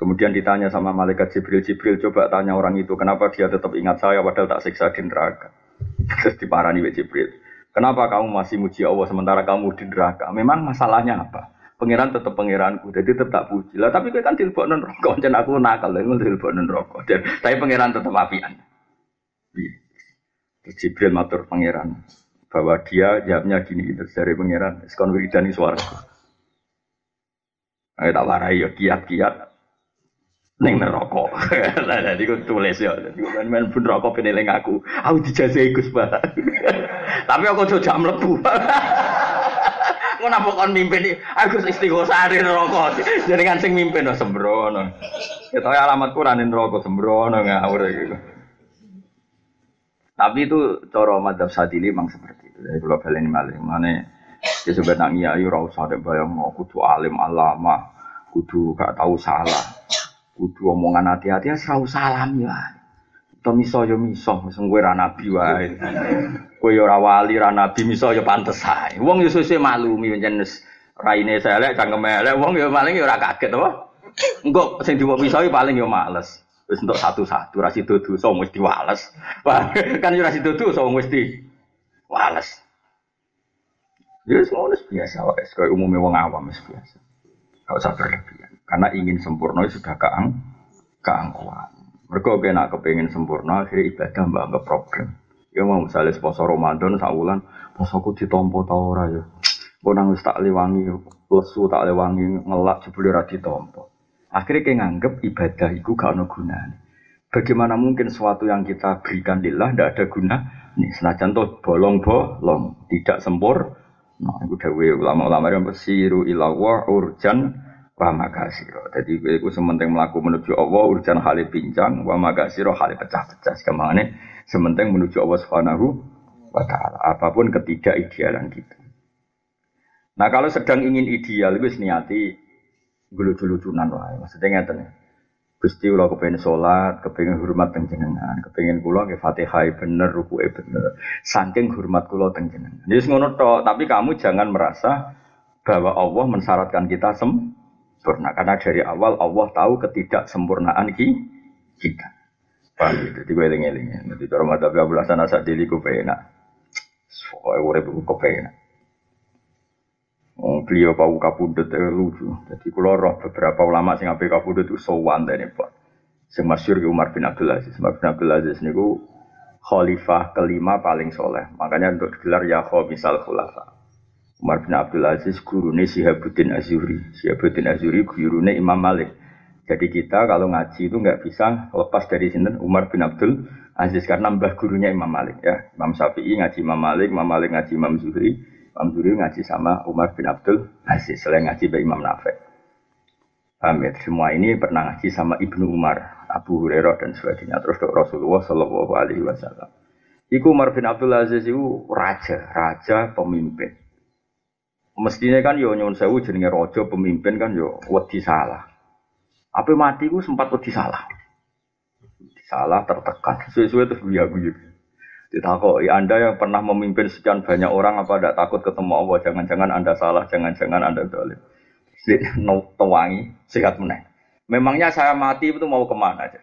Kemudian ditanya sama malaikat Jibril, Jibril coba tanya orang itu, kenapa dia tetap ingat saya padahal tak siksa di neraka. Terus diparani Jibril. Kenapa kamu masih muji Allah sementara kamu di neraka? Memang masalahnya apa? Pangeran tetap pangeranku, jadi tetap puji. Lah tapi kan dilebok non rokok, dan aku nakal, dan dilebok non rokok. Tapi pangeran tetap apian. Iya. Terus Jibril matur pangeran bahwa dia jawabnya gini gitu dari pangeran, sekon wiridan suara. Ayo tak warai ya kiat-kiat Neng neraka. Lah dadi ku tulis ya. Dadi kan men pun neraka peneling aku. Aku dijajahi Gus Pak. Tapi aku aja jam mlebu. Ngono apa kon mimpin aku istighosah di neraka. Kan sing mimpin no sembrono. Ya tahu alamat Quran neraka sembrono ngawur gitu. Tapi itu cara madzhab Sadili memang seperti itu. Jadi kalau baleni malih mana ya sebenarnya ya ora usah ada bayang mau kudu alim alama, kudu gak tahu salah. Kudu omongan hati-hati ya serau salam ya. To miso yo miso, wis kowe ra nabi wae. Kowe ora wali ra nabi miso yo pantes ae. Wong yo sesuk maklumi pancen raine elek cangkem elek wong yo paling yo ora kaget apa. Engko sing diwo miso paling yo males. Wis entuk satu-satu ra sido dosa wis diwales. kan yo ra sido dosa wis di wales. Ya ngono biasa wae, kaya umumnya wong awam biasa. Gak usah berlebihan. Karena ingin sempurna sudah keang keangkuhan. Mereka kena kepengen sempurna, akhirnya ibadah mbak nggak problem. Ya mau misalnya poso Ramadan saulan, posoku ditompo tau ora ya. Kau nangis tak lewangi, lesu tak lewangi, ngelak jebule ra ditompo. Akhirnya kayak nganggep ibadah itu gak ada gunanya. Bagaimana mungkin sesuatu yang kita berikan lillah tidak ada guna? Nih, senajan tuh bolong-bolong, tidak sempur. Nah, itu dawe ulama-ulama yang bersiru ilawah urjan wa makasiro. Jadi itu sementing melaku menuju Allah urusan hale pincang wa makasiro hale pecah-pecah. Ke mana sementing menuju Allah Subhanahu wa taala. Apa pun ketidak idealan kita. Nah kalau sedang ingin ideal itu niati lucu-lucunan lah. Maksudnya ngeten ya. Gusti kula kepengen sholat, kepengen hormat teng kepengen kula ke Fatihah bener, rukuke bener. Saking hormat kula teng. Jadi ngono tok, tapi kamu jangan merasa bahwa Allah mensyaratkan kita sem sempurna. Karena dari awal Allah tahu ketidaksempurnaan kita. Paham gitu, tiga eling eling ya. Jadi cara mata Abu Hasan Asadili ku penak. Pokoknya urip ku kepenak. Oh, beliau pau kapundut eh, lucu. Jadi kalau roh beberapa ulama sing ape kapundut itu sowan dene Pak. Sing masyhur Umar bin Abdul Aziz. Umar bin Abdul Aziz niku khalifah kelima paling soleh. Makanya untuk gelar ya misal khulafa. Umar bin Abdul Aziz gurune Sihabuddin Azuri. Sihabuddin Azuri gurune Imam Malik. Jadi kita kalau ngaji itu nggak bisa lepas dari sini Umar bin Abdul Aziz karena mbah gurunya Imam Malik ya. Imam Syafi'i ngaji Imam Malik, Imam Malik ngaji Imam Zuhri, Imam Zuhri ngaji sama Umar bin Abdul Aziz selain ngaji by Imam Nafek. Paham ya? Semua ini pernah ngaji sama Ibnu Umar, Abu Hurairah dan sebagainya. Terus Rasulullah Shallallahu Alaihi Wasallam. Iku Umar bin Abdul Aziz itu raja, raja pemimpin. Mestinya kan yo nyuwun sewu jenenge raja pemimpin kan yo wedi salah. Apa mati ku sempat wedi salah. Salah tertekan. Sesuai terus guya-guyu. Ditakoi, Anda yang pernah memimpin sekian banyak orang apa tidak takut ketemu Allah? Jangan-jangan Anda salah, jangan-jangan Anda dolim. No, tewangi, sehat meneng. Memangnya saya mati itu mau ke mana aja?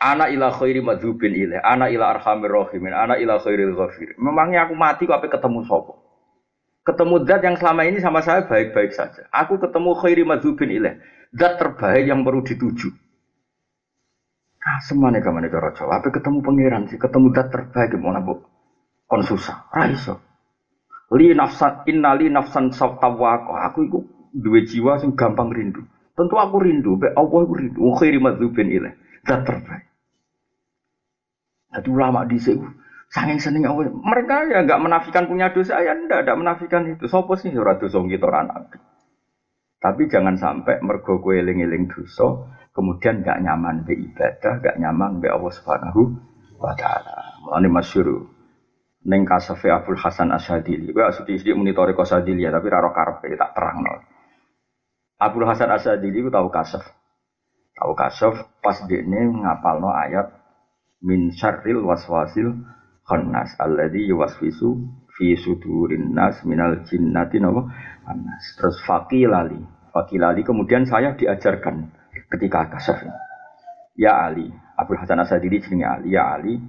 Ana ila khairi madzubin ilaih, ana ila arhamir rahimin, ana ila khairil ghafir. Memangnya aku mati kok apa ketemu sopo? Ketemu zat yang selama ini sama saya baik-baik saja. Aku ketemu khairi madzubin ilaih. Zat terbaik yang perlu dituju. Nah, semua nih kamu Jawa. Apa ketemu pangeran sih? Ketemu zat terbaik gimana bu? Kon susah. Raiso. Li nafsan inna li nafsan sawtawako. Aku itu dua jiwa sing gampang rindu. Tentu aku rindu. Be Allah aku rindu. Khairi madzubin ilaih. Zat terbaik. Jadi ulama di sini Sanging seneng Allah. Mereka ya nggak menafikan punya dosa ya ndak, ndak menafikan itu. Sopo sih ora dosa kita nabi. Tapi jangan sampai mergo kowe eling-eling dosa, kemudian nggak nyaman be ibadah, nggak nyaman be Allah Subhanahu wa taala. Mulane masyhur ning kasafe Abdul Hasan Asyadili. Kowe asudi sithik muni Asyadili ya, tapi ora karepe tak terangno. Abdul Hasan Asyadili ku tahu kasaf. Tahu kasaf pas dekne ngapalno ayat min syarril waswasil khannas alladzi yuwaswisu fi sudurin nas minal jinnati napa? Anas terus faqilali Fakilali kemudian saya diajarkan ketika kasaf. Ya Ali, Abdul Hasan Asadili jenenge Ali, ya Ali,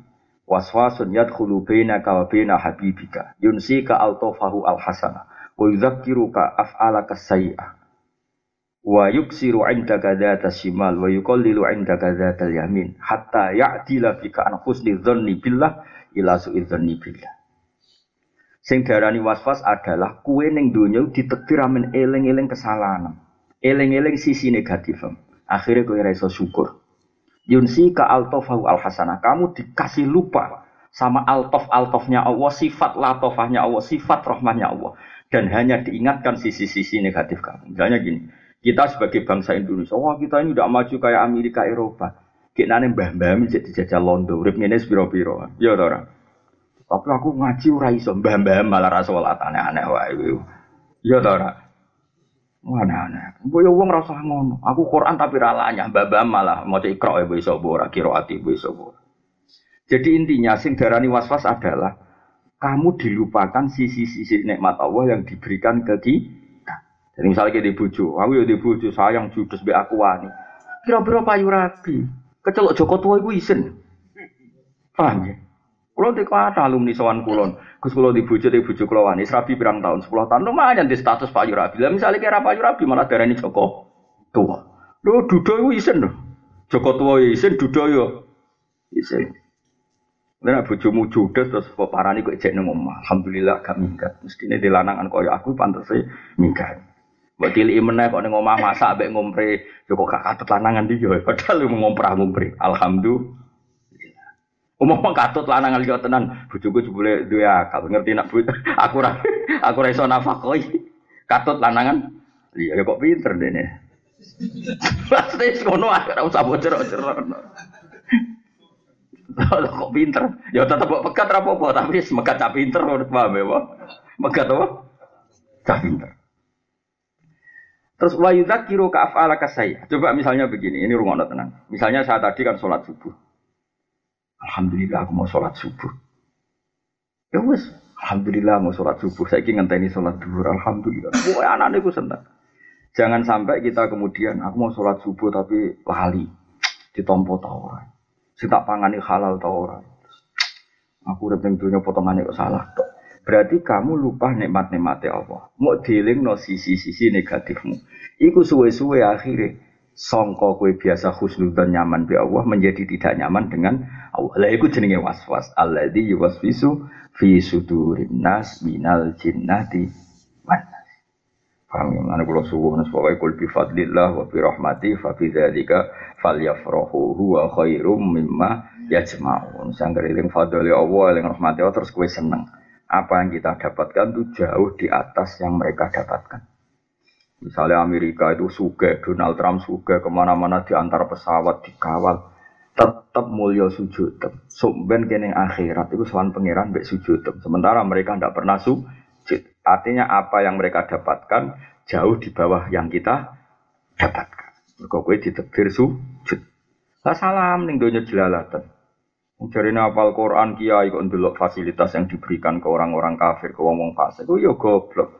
waswasun yadkhulu bainaka wa baina habibika. Yunsika altofahu alhasana. Wa yudzakiruka af'alaka sayyi'ah wa yuksiru indaka dzata shimal. Wa yuqallilu indaka yamin hatta ya'dila bika an husni dzanni billah ila su'i dzanni billah sing darani waswas adalah kue ning donya ditektir amen eling-eling kesalahan eling-eling sisi negatif akhirnya kue ra syukur Yunsi ka altofahu al hasanah. Kamu dikasih lupa sama altof altofnya Allah, sifat latofahnya Allah, sifat rohmahnya Allah. Dan hanya diingatkan sisi-sisi negatif kamu. Misalnya gini, kita sebagai bangsa Indonesia, wah kita ini udah maju kayak Amerika, Eropa. Kita nih mbah-mbah jadi jajah londo, urip ngene piro-piro. Ya orang. Tapi aku ngaji ora iso, mbah-mbah malah ra salat aneh-aneh wae. Ya ora. Mana-mana. Boyo wong rasa ngono. Aku Quran tapi ralanya, babam malah mau ikra ya iso ora qiraati iso Jadi intinya sing darani waswas adalah kamu dilupakan sisi-sisi nikmat Allah yang diberikan ke kita. Jadi misalnya kita dibujuk, aku ya dibujuk sayang judes be aku wani. Kira-kira payu rabi, kecelok Joko tua iku isen. Paham ya? Kulo teko ada alumni sowan kulon. Gus kulo di bojo di bojo kulo wani serabi pirang tahun, 10 tahun lumayan di status Pak Yurabi. Lah misale kira Pak Yurabi malah darani Joko tua. Lho dudo iku isen lho. Joko tua ya isen dudo ya isen. Nek bojomu judes terus kok parani kok ejek nang omah. Alhamdulillah gak minggat. Mestine dilanangan kaya aku pantese minggat. Mbok tiliki meneh kok ning omah masak ambek ngompre, yo kok gak katut lanangan ndi yo. Padahal ngomprah-ngompre. Alhamdulillah. Umum katut lanang kali tenan, bojoku jebule duwe akal, ngerti nak bu, aku ra aku ra iso nafakoi. Katut lanangan. Iya ya kok pinter dene. Pasti ngono ora usah bocor-bocor. kok pinter? Ya tetep kok pekat ra apa tapi semekat cah pinter paham ya, Pak. Megat apa? Cah pinter. Terus wa yudzakiru ka af'ala saya. Coba misalnya begini, ini rumah tenang. Misalnya saya tadi kan sholat subuh. Alhamdulillah aku mau sholat subuh. Ya wes, Alhamdulillah mau sholat subuh. Saya ingin ngenteni sholat duhur. Alhamdulillah. Pokoknya anak itu senang. Jangan sampai kita kemudian aku mau sholat subuh tapi lali ditompo tau ora. tak pangani halal tau ora. Aku udah tentunya potongannya kok salah. Berarti kamu lupa nikmat-nikmatnya Allah. Mau dealing no sisi-sisi negatifmu. Iku suwe-suwe akhirnya songko kue biasa dan nyaman bi Allah menjadi tidak nyaman dengan Allah. Lah iku jenenge waswas. Alladzi yuwaswisu fi sudurin nas minal jinnati wan nas. Paham ya? Mana subuh nas pokoknya kul bi fadlillah wa bi rahmati fa bi dzalika falyafrahu huwa khairum mimma yajma'un. Sangger eling fadli Allah eling rahmati Allah terus kue seneng. Apa yang kita dapatkan itu jauh di atas yang mereka dapatkan. Misalnya Amerika itu suge, Donald Trump suge, ke mana-mana di antar pesawat dikawal, tetap mulia sujud. Sumben kene akhirat itu selain pangeran bek sujud. Sementara mereka tidak pernah sujud. Artinya apa yang mereka dapatkan jauh di bawah yang kita dapatkan. Mereka kue ditebir sujud. Lah salam ning donya jelalatan. Jadi apal Quran kiai kok ndelok fasilitas yang diberikan ke orang-orang kafir, ke wong-wong fasik. Itu ya goblok.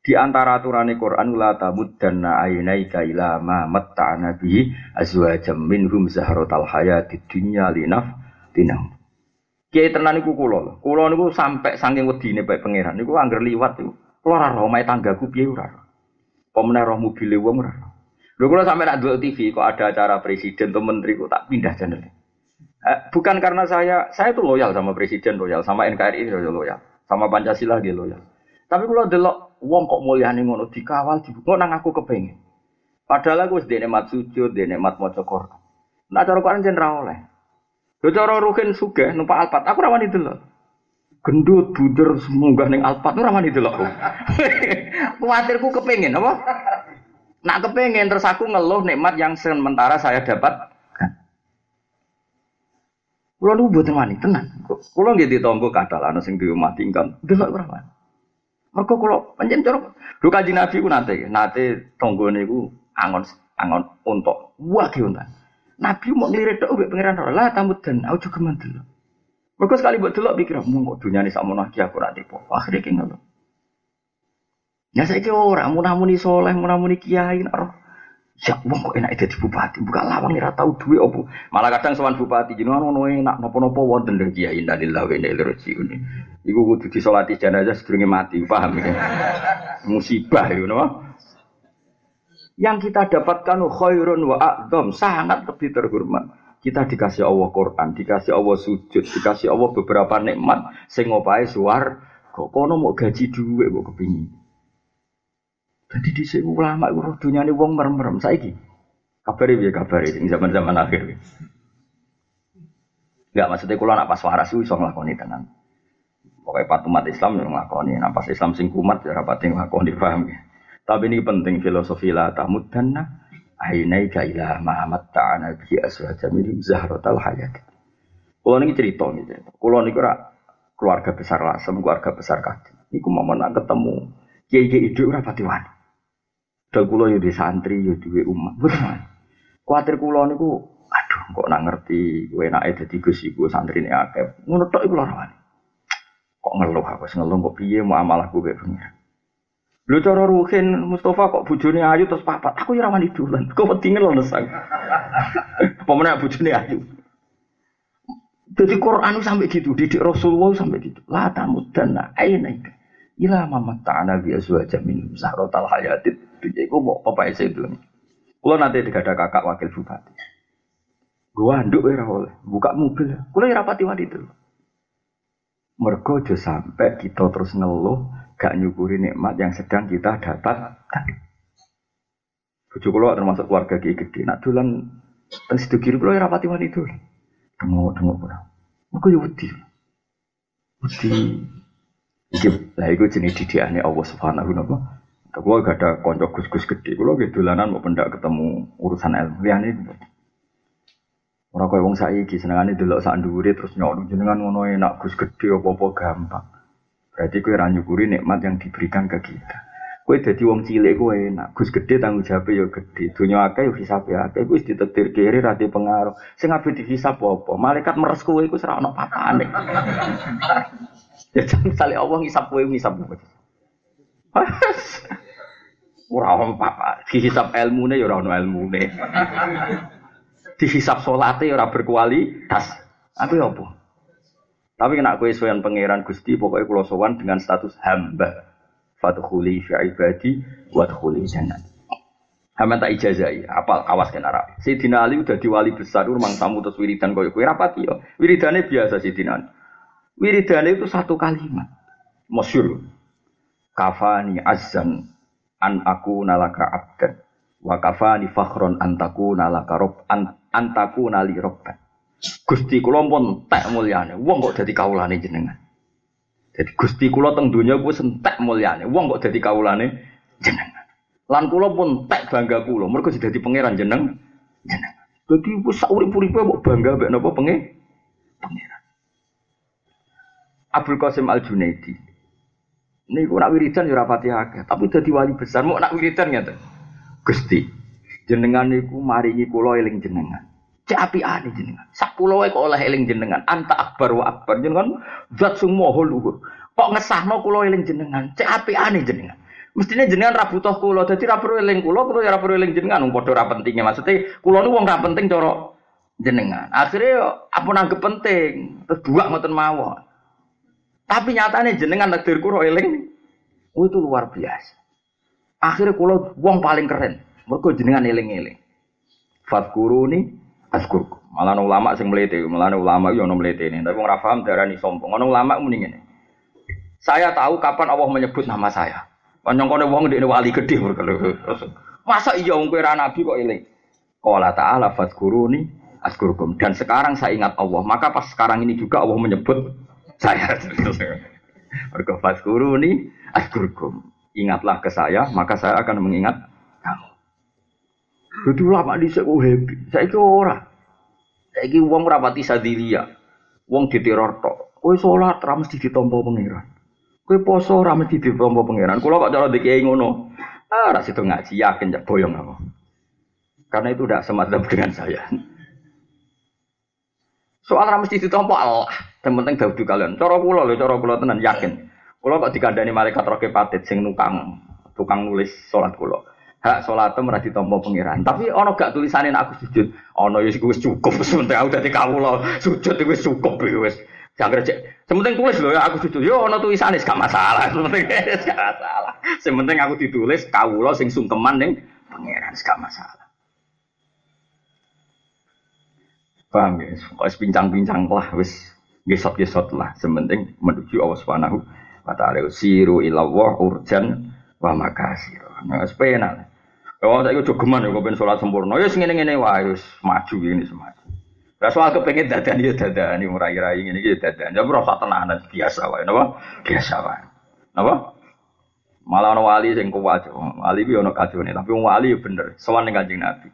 Di antara aturan Quran la tamuddanna aynaika ila ma matta'na bihi azwajam minhum zahratal hayatid dunya linaf tinam. Kiai tenan iku kula. Kula niku sampai saking wedine bae pangeran niku angger liwat iku. Kula ora roh omahe tanggaku piye ora. Apa meneh roh mobile wong ora. Lho kula sampe nak delok TV kok ada acara presiden atau menteri kok tak pindah channel. Eh, bukan karena saya, saya tuh loyal sama presiden loyal, sama NKRI loyal, sama Pancasila dia loyal. Tapi kalau delok wong kok mulyane ngono dikawal dibuka nang aku kepengen. Padahal aku wis dene mat sujud, dene mat maca Quran. Nah cara Quran jen ra oleh. Lho cara ruhin sugih numpak alpat, aku ra wani delok. Gendut buder semunggah ning alpat ora wani delok. Kuwatirku kepengen apa? Nak kepengen terus aku ngeluh nikmat yang sementara saya dapat. Kulo nu mboten wani tenan. Kulo nggih ditonggo kadal ana sing diumati ingkang delok ora wani. Mereka kalau panjang corok, lu kaji nabi ku nate, nate tonggone ku angon angon untuk wah unta. Nabi mau ngelirik tuh ubek pangeran lah tamu dan aku juga mantel. Mereka sekali buat delok pikir mau kok dunia ini sama lagi aku nanti po. Akhirnya kayak ngono. Ya saya kira orang munamuni soleh, munamuni kiai, nak Ya wong kok enak jadi bupati, buka lawang ora tau duwe opo. Malah kadang sowan bupati jenengan ono enak napa-napa wonten lho kiai innalillahi wa inna ilaihi raji'un. Iku kudu disolati jenazah sedurunge mati, paham ya? Musibah itu napa? Yang kita dapatkan khairun wa a'dham, sangat lebih terhormat. Kita dikasih Allah Quran, dikasih Allah sujud, dikasih Allah beberapa nikmat sing opahe suar kono mau gaji duwe kok kepingin. Jadi di sini ulama itu dunia ini wong merem merem saiki. Kabari biar kabari ini zaman zaman akhir. Enggak maksudnya kalau nak pas waras itu bisa ngelakoni tenan. Pokoknya patuh umat Islam yang ngelakoni. Nah pas Islam sing kumat ya rapat yang ngelakoni paham ya. Tapi ini penting filosofi la tamuddanna ainaika ila ma'amat ta'ana bi aswaja min zahratal hayat. Kalau ini cerita gitu. Kalau ini keluarga besar lasem, keluarga besar kaki. Iku mau nak ketemu kiai-kiai itu ora pati wani. Dal kula yo di santri yo duwe umat. Bener. Kuatir kula niku aduh kok nak ngerti kowe enake dadi Gus iku santrine akeh. Ngono tok iku lara Kok ngeluh aku ngeluh kok piye muamalahku kaya pengiran. Lho cara Ruhin Mustafa kok bojone ayu terus papat. Aku ya ora wani dolan. Kok wedi ngeluh nesang. Apa meneh ayu. Jadi Quran sampai gitu, didik Rasulullah sampai gitu. La tamudanna aina Ila mamat ta'ana bi azwaja min sahrotal hayatid Dunia itu mau apa itu nih. Kalau nanti ada kakak wakil bupati. Gua anduk ya oleh, buka mobil. Kalau ya rapati itu. Mergo aja sampai kita terus ngeluh gak nyukuri nikmat yang sedang kita dapat. Bojo kula termasuk keluarga kiai gede. Nak dolan teng sido kiri kula ya rapati itu. Dengok-dengok kula. Mergo ya wedi. Wedi. Iki lah iku jenenge didikane Allah Subhanahu wa taala. Kalau gak ada konco gus-gus gede, kalau gitu dolanan mau pendak ketemu urusan ilmu liane gitu. Orang kaya wong saiki senengane delok sak ndure terus nyok jenengan ngono enak gus gede apa-apa gampang. Berarti kowe ra nyukuri nikmat yang diberikan ke kita. Kowe dadi wong cilik kowe enak, gus gede tanggung jawab ya gede. Dunya akeh yo hisab ya akeh wis ditetir kiri ra pengaruh. Sing ape dihisab apa? Malaikat meres kowe iku ora ono papane. Ya jangan sale Allah ngisap kowe ngisap kowe. Ora ono apa dihisap ilmune ya ora ono ilmune. Dihisap salate ya ora berkualitas. Aku ya apa? Tapi kena kowe sowan pangeran Gusti pokoknya kula sowan dengan status hamba. Fadkhuli fi ibadi wa dkhuli jannah. Hamba tak ijazai, apal awas kena Arab. Sayyidina Ali udah di wali besar, rumang tamu terus wiridan koyo kowe rapati yo. Wiridane biasa Sayyidina Ali. Wiridane itu satu kalimat. Masyur. Kafani azan an aku nalaka abdan. Wa kafani fakhron antaku nalaka rob an, antaku nali robban. Gusti kula pun tak mulyane. Wong kok dadi kawulane jenengan? Jadi Gusti kula teng donya ku sentek mulyane. Wong kok dadi kawulane jenengan? Lan kula pun tak bangga kula. Mergo dadi pangeran jeneng jenengan. Dadi wis sak urip-uripe bangga mek napa pangeran Abdul Qasim Al Junaidi Niku nak wiridan ya rapati akeh, tapi dadi wali besar mau nak wiridan ngeten. Gusti, jenengan niku maringi kula eling jenengan. Cek apiane jenengan. Sak pulau kok oleh eling jenengan. Anta akbar wa akbar jenengan zat sing maha luhur. Kok ngesahno kula eling jenengan. Cek apiane jenengan. Mestinya jenengan ra butuh kula, dadi ra perlu eling kula, kula ya ra eling jenengan, wong padha ra pentinge. Maksudnya kula niku wong penting cara jenengan. Akhirnya apa nanggep penting, terus buak ngoten mawon. Tapi nyatanya jenengan takdir kuro eling, oh, itu luar biasa. Akhirnya kulo wong paling keren, mereka jenengan eling-eling. Fatkuruni askurku. Malah ulama sing melete, malah ulama yo melete ini. Tapi ora paham darani sombong. Ono ulama mending ini. Saya tahu kapan Allah menyebut nama saya. Panjang kono wong ndekne wali gede Masa iya wong kowe nabi kok eling? Qala ta'ala fatkuruni askurkum. Dan sekarang saya ingat Allah, maka pas sekarang ini juga Allah menyebut saya. Mergo faskuruni askurkum. Ingatlah ke saya, maka saya akan mengingat kamu. Jadi lama di saya happy. Saya itu ora. Saya itu uang rapati sadilia. Uang diteror tok. Kue sholat rames di ditompo pangeran. Kue poso rames di ditompo pangeran. Kalau kok cara dikei ngono. Ah, ras itu ngaji yakin jak boyong aku. Karena itu tidak semacam dengan saya. Soal rames di ditompo Allah. Yang penting daudu kalian. Cara kula lho, cara kula tenan yakin. Kula kok dikandani malaikat roke patit sing nukang tukang nulis sholat kulo. Hak sholat itu merah ditompo pengiran. Tapi ono gak tulisannya aku sujud. Ono ya wis cukup. Sementara aku dari kawulo sujud itu wis cukup wis. Jangan cek. Sementing tulis loh ya aku sujud. Yo ono tulisannya gak masalah. Sementing gak masalah. Sementing aku ditulis kawulo sing sungkeman ning pengiran gak masalah. Paham ya? Pokoknya pincang-pincang lah wis gesot-gesot lah. Sementing menuju Allah Subhanahu wa taala. Siru ilawah urjan wa makasir. Nah, sepena. Oh, saya udah geman ya, kepengen sholat sempurna. Ya, segini ngene wae, maju ini semaju. Lah soal kepengen dadan ya dadan, ini murai-rai ini ya dadan. Ya merasa tenanan biasa wae, napa? Biasa wae. Napa? Malah ono wali sing kuat, wali ku ono kacone, tapi wong wali ya bener, sowan ning Kanjeng Nabi.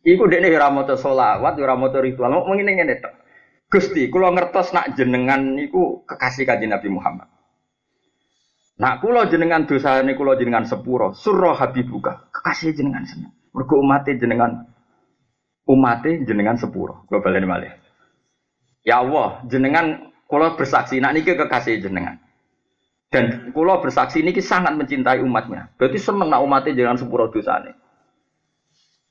Iku dekne ora maca selawat, ora maca ritual, mau ngene ngene tok. Gusti, kula ngertos nak jenengan niku kekasih Kanjeng Nabi Muhammad. Nak kula jenengan dosane kula jenengan sepuro, surah habibuka, kekasih jenengan seneng. Mergo umate jenengan umate jenengan sepuro. Kula baleni malih. Ya Allah, jenengan kula bersaksi nak niki kekasih jenengan. Dan kula bersaksi niki sangat mencintai umatnya. Berarti seneng nak umate jenengan sepuro dosane.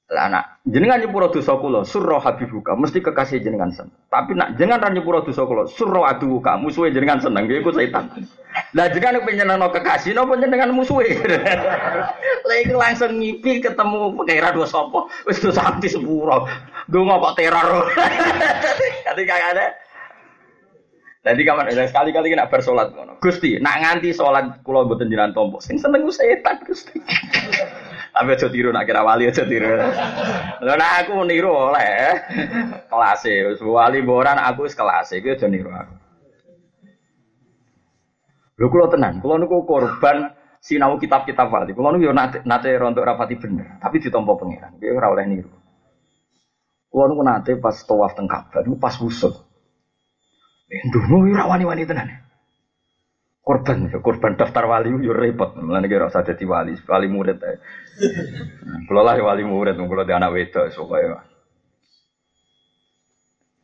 Lah nak jenengan nyepuro dosa kula surra habibuka mesti kekasih jenengan seneng. Tapi nak jenengan ra nyepuro dosa kula surra aduka musuhe jenengan seneng iku setan. Lah jenengan penyenengno kekasih napa jenengan musuhe. Lah iku langsung ngipi ketemu pengira dosa apa wis dosa anti sepuro. Donga kok teror. Dadi kagak ada. Jadi kapan sekali-kali nak bersolat. Gusti, nak nganti solat kula mboten jenengan tompo. Sing seneng setan Gusti. Tapi aja tiru nak kira wali aja tiru. Lha nak aku niru oleh kelas e. Wali boran aku wis kelas e, aja niru aku. Lho kula tenan, kula niku korban sinau kitab-kitab wali. Kula niku nate, nate rontok rapati bener, tapi ditampa pangeran. Ki ora oleh niru. Kula niku nate pas tawaf teng Ka'bah niku pas wusul. Ndungu ora wani-wani tenan korban korban daftar wali yo repot. Mulane kira usah dadi wali wali murid ae. Kula lah wali murid kula di anak wedok supaya.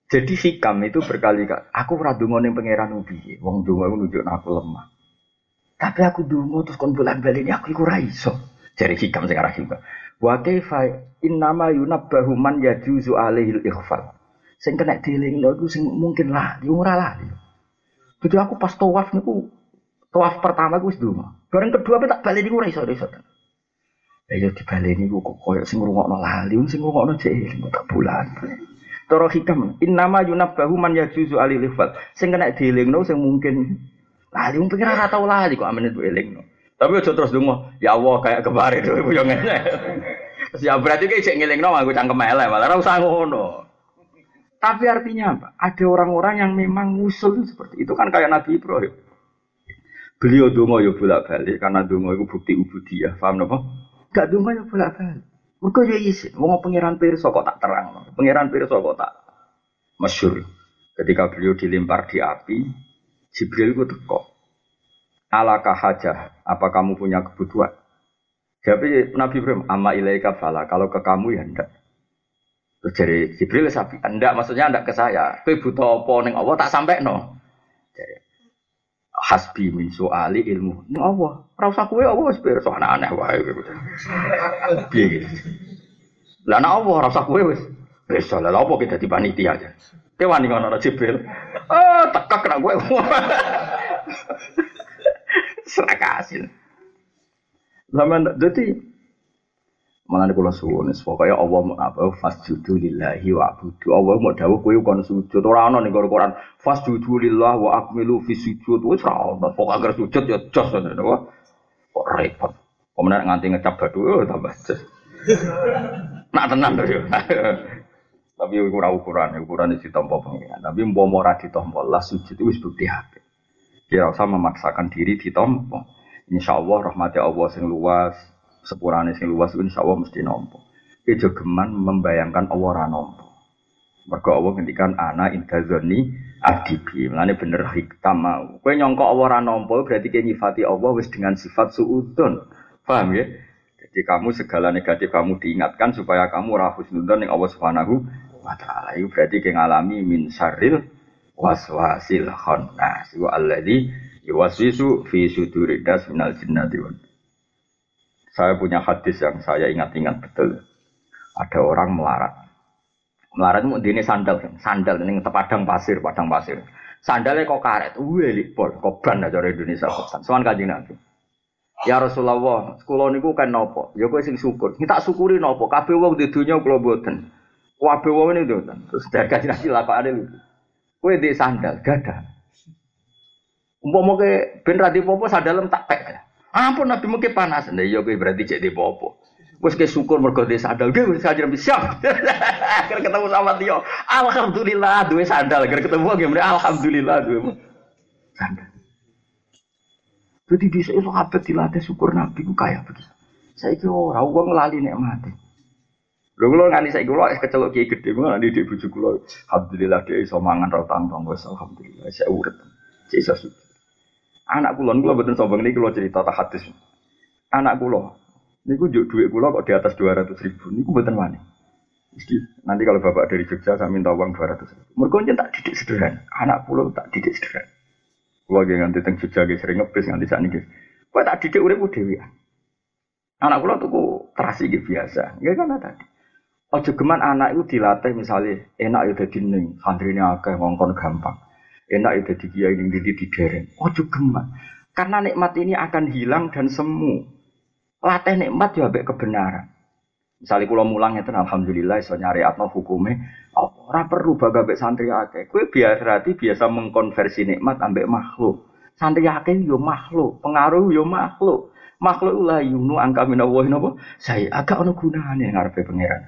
Jadi hikam itu berkali kali aku ora ning pangeran ubi wong donga iku nunjuk aku lemah. Tapi aku donga terus kon bulan balik aku iku ora iso. Jadi hikam sing arah hikam wa kaifa innama yunabbahu man yajuzu alaihi al-ighfal sing kena dilingno iku sing mungkin lah ora lah jadi aku pas tawaf niku Tawaf pertama gue seduma. Barang kedua tak balik gue iso iso. Ya di balik ini gue koyo sing ngrungokno lali, sing ngrungokno jek eling tak bulan. Toro hikam, innama yunabbahu man yajuzu alil lifat. Sing kena dielingno sing mungkin lali wong pikir ora tau lali kok amene elingno. Tapi aja terus dongo, ya Allah kayak kemarin tuh ibu yang ngene. Ya berarti kayak cek ngelingno aku cangkem elek, malah ora usah ngono. Tapi artinya apa? Ada orang-orang yang memang ngusul seperti itu kan kayak Nabi Ibrahim. Beliau dongo yo ya bolak balik karena dongo itu bukti ubudiyah. Paham napa? Gak dongo yo ya bolak balik. Mereka yo isin. Wong pangeran pirsa kok tak terang. Pangeran pirsa kok tak masyur. Ketika beliau dilempar di api, Jibril itu teko. Alakah hajah? Apa kamu punya kebutuhan? Jadi Nabi Ibrahim, amma ilaika fala. Kalau ke kamu ya ndak. Terus Jibril sapi, ndak maksudnya ndak ke saya. Kowe butuh apa ning Allah tak sampai no. Jadi, hasbi min soali ilmu. Ini apa? Ora usah apa wis pirsa aneh wae. Piye Lah nek apa ora usah kowe wis. Wis lah apa kita di panitia aja. Kowe wani ngono Jibril. Ah, tekak nek kowe. Serakasin. Zaman dadi Malah kula suwun pokoknya Allah mau apa fasjudu lillahi wa abudu. Allah mau dawuh kowe kon sujud ora ana ning Quran fasjudu lillahi wa akmilu fi sujud wis ora ana. Pokoke agar sujud ya jos ngono Kok repot. Kemudian nganti ngecap batu oh tambah jos. Nak tenan to yo. Tapi ora ukuran, ukuran itu ditompo pengiran. Tapi mau ora ditompo lah sujud wis bukti hati. Kira usah memaksakan diri ditompo. Insya Allah rahmati Allah sing luas, sepurane sing luas insya Allah mesti nompo. Ijo geman membayangkan Allah ora nompo. Mergo Allah ngendikan ana intazoni adibi. Mulane bener hikam mau. Kowe nyangka Allah ora nompo berarti kowe nyifati Allah wis dengan sifat suudon. Paham ya? Jadi kamu segala negatif kamu diingatkan supaya kamu ora husnudzon ning Allah Subhanahu wa taala. Itu berarti kowe ngalami min syarril waswasil khannas. Wa alladzi Yuwaswisu fi suduridas minal jinnati wal Saya punya hadis yang saya ingat-ingat betul. Ada orang melarat. Melarat itu ini sandal, sandal ini padang pasir, padang pasir. Sandalnya kok karet, wih pol, kok ban aja Indonesia koban. Soal kaji nabi. Ya Rasulullah, sekolah niku kan nopo? Ya kowe sing syukur. Kita syukuri nopo? Kabeh wong di dunia kula mboten. Kabeh wong ini tuh. Terus dari kaji nabi lakokane lho. Kowe di sandal, gadah. Umpama ke ben ra popo sadalem tak. Ampun Nabi mungkin panas. Nah iya kowe berarti cek di popo. Wes ke syukur mergo di sandal. Gue wis kajian siap. Akhir ketemu sama dia. Alhamdulillah duwe sandal. Akhir ketemu gimana? Alhamdulillah duwe sandal. Jadi di sini sahabat dilatih syukur Nabi ku kayak begitu. Saya kira orang uang lali nek mati. Lho kula nganti saiki es kecelok kiai gedhe kula nanti di bojo kula. Alhamdulillah dia iso mangan ro tangtong wis alhamdulillah saya urip. Saya iso Anak kula kula mboten sombong niki kula cerita tak hadis. Anak kula niku njuk dhuwit kula kok di atas 200 ribu niku mboten wani. Mesti nanti kalau bapak dari Jogja saya minta uang 200 ribu. Mergo tak didik sederhana. Anak kula tak didik sederhana. Kula nggih nganti teng Jogja nggih sering ngebis nganti sakniki. Kowe tak didik uripku dhewe. Anak kula tuku terasi nggih biasa. Nggih kan tadi. Ojo geman anak itu dilatih misalnya enak ya dadi ning santrine akeh ngongkon gampang enak itu di kiai yang di di dereng. Ojo gemak. Karena nikmat ini akan hilang dan semu. Latih nikmat ya baik kebenaran. Misalnya kalau mulang itu alhamdulillah iso nyari atau hukumnya ora perlu baga baik santri akeh. Kue biar berarti biasa mengkonversi nikmat ambek makhluk. Santri akeh yo makhluk, pengaruh yo makhluk. Makhluk lah yunu angka minawahi napa? Saya agak ono gunane ngarepe pangeran.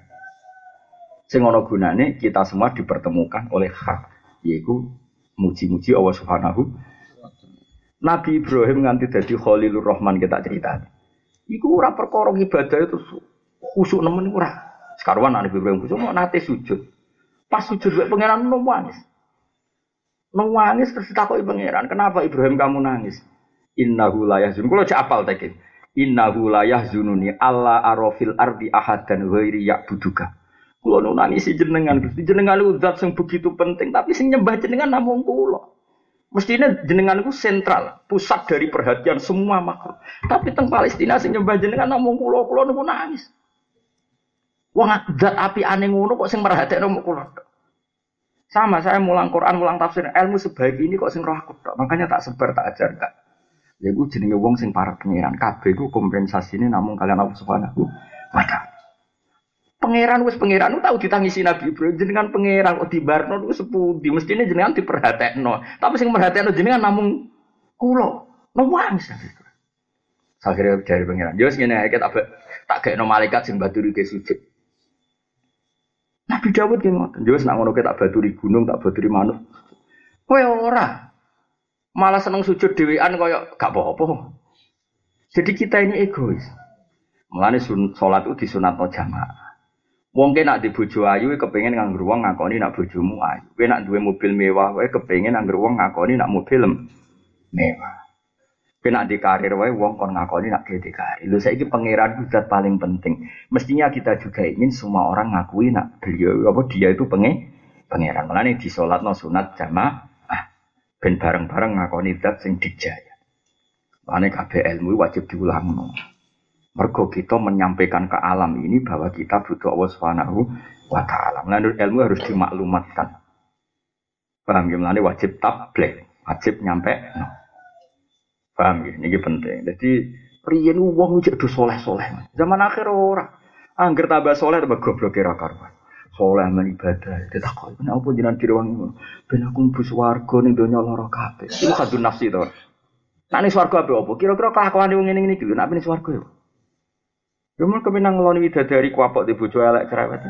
Sing ono gunane kita semua dipertemukan oleh hak, yaitu muji-muji Allah Subhanahu Nabi Ibrahim nganti dadi Khalilur Rahman kita cerita. Iku ora perkara ibadah itu khusuk nemen ora. Sekarwan Nabi Ibrahim khusuk mau nate sujud. Pas sujud wae pangeran nangis. Nangis terus ditakoki pangeran, "Kenapa Ibrahim kamu nangis?" Innahu la yahzun. Kulo cek apal tekin. Innahu la yahzununi alla arafil ardi ahadan ghairi ya'buduka. Kulo nu nangisi jenengan, Gusti jenengan itu zat yang begitu penting, tapi sing nyembah jenengan namung kulo. Mestinya jenengan itu sentral, pusat dari perhatian semua makhluk. Tapi teng Palestina sing nyembah jenengan namung kulo, kulo nu nangis. Wong zat api aneh ngono kok sing merhatekno namung kulo. Sama saya mulang Quran, mulang tafsir, ilmu sebaik ini kok sing roh aku Makanya tak sebar, tak ajar kak. Ya gue jenenge wong sing para pengiran kabeh gue kompensasi ini namun kalian Allah Subhanahu wa. Pangeran wis pangeran tahu ditangisi Nabi Ibrahim jenengan pangeran kok dibarno ku sepudi mestine jenengan diperhatekno. Tapi sing merhatekno jenengan namung kula. Nangis Nabi Ibrahim. Akhirnya dari pangeran. Yo ngene ae tak tak gekno malaikat sing baturi ke sujud. Nabi Dawud ki ngoten. Yo nak ngono tak baturi gunung, tak baturi manuk. Kowe ora. Malah seneng sujud dhewean kaya gak apa-apa. Jadi kita ini egois. Mulane sholat itu disunatno jamaah. Wong ke nak di bojo ayu kepengen nganggur wong ngakoni nak bojomu ayu. Kowe nak duwe mobil mewah wae kepengen nganggur wong ngakoni nak mobil mewah. Kowe nak di karir wae wong kon ngakoni nak di karir. Lho saiki pangeran zat paling penting. Mestinya kita juga ingin semua orang ngakui nak beliau apa dia itu pengen pangeran. Mulane di no sunat jamaah ben bareng-bareng ngakoni zat sing dijaya. Mulane kabeh ilmu wajib diulang. Mergo kita menyampaikan ke alam ini bahwa kita butuh Allah Subhanahu wa taala. Menurut ilmu harus dimaklumatkan. Paham ya? Mulane wajib tabligh, wajib nyampe. Paham ya? Ini penting. Jadi riyen wong cek do soleh-soleh. Zaman akhir ora. Angger tambah soleh tambah goblok kira karuan. Soleh men ibadah. Ditakoni, "Kenapa jenengan direwangi ngono?" Ben aku mlebu swarga ning donya lara kabeh. Iku kadun nafsi to. Nek ning swarga apa? Kira-kira kelakuan wong ngene iki nek ning swarga yo. Ya mun keminang ngeloni widadari kuapok di bojo elek cerewet.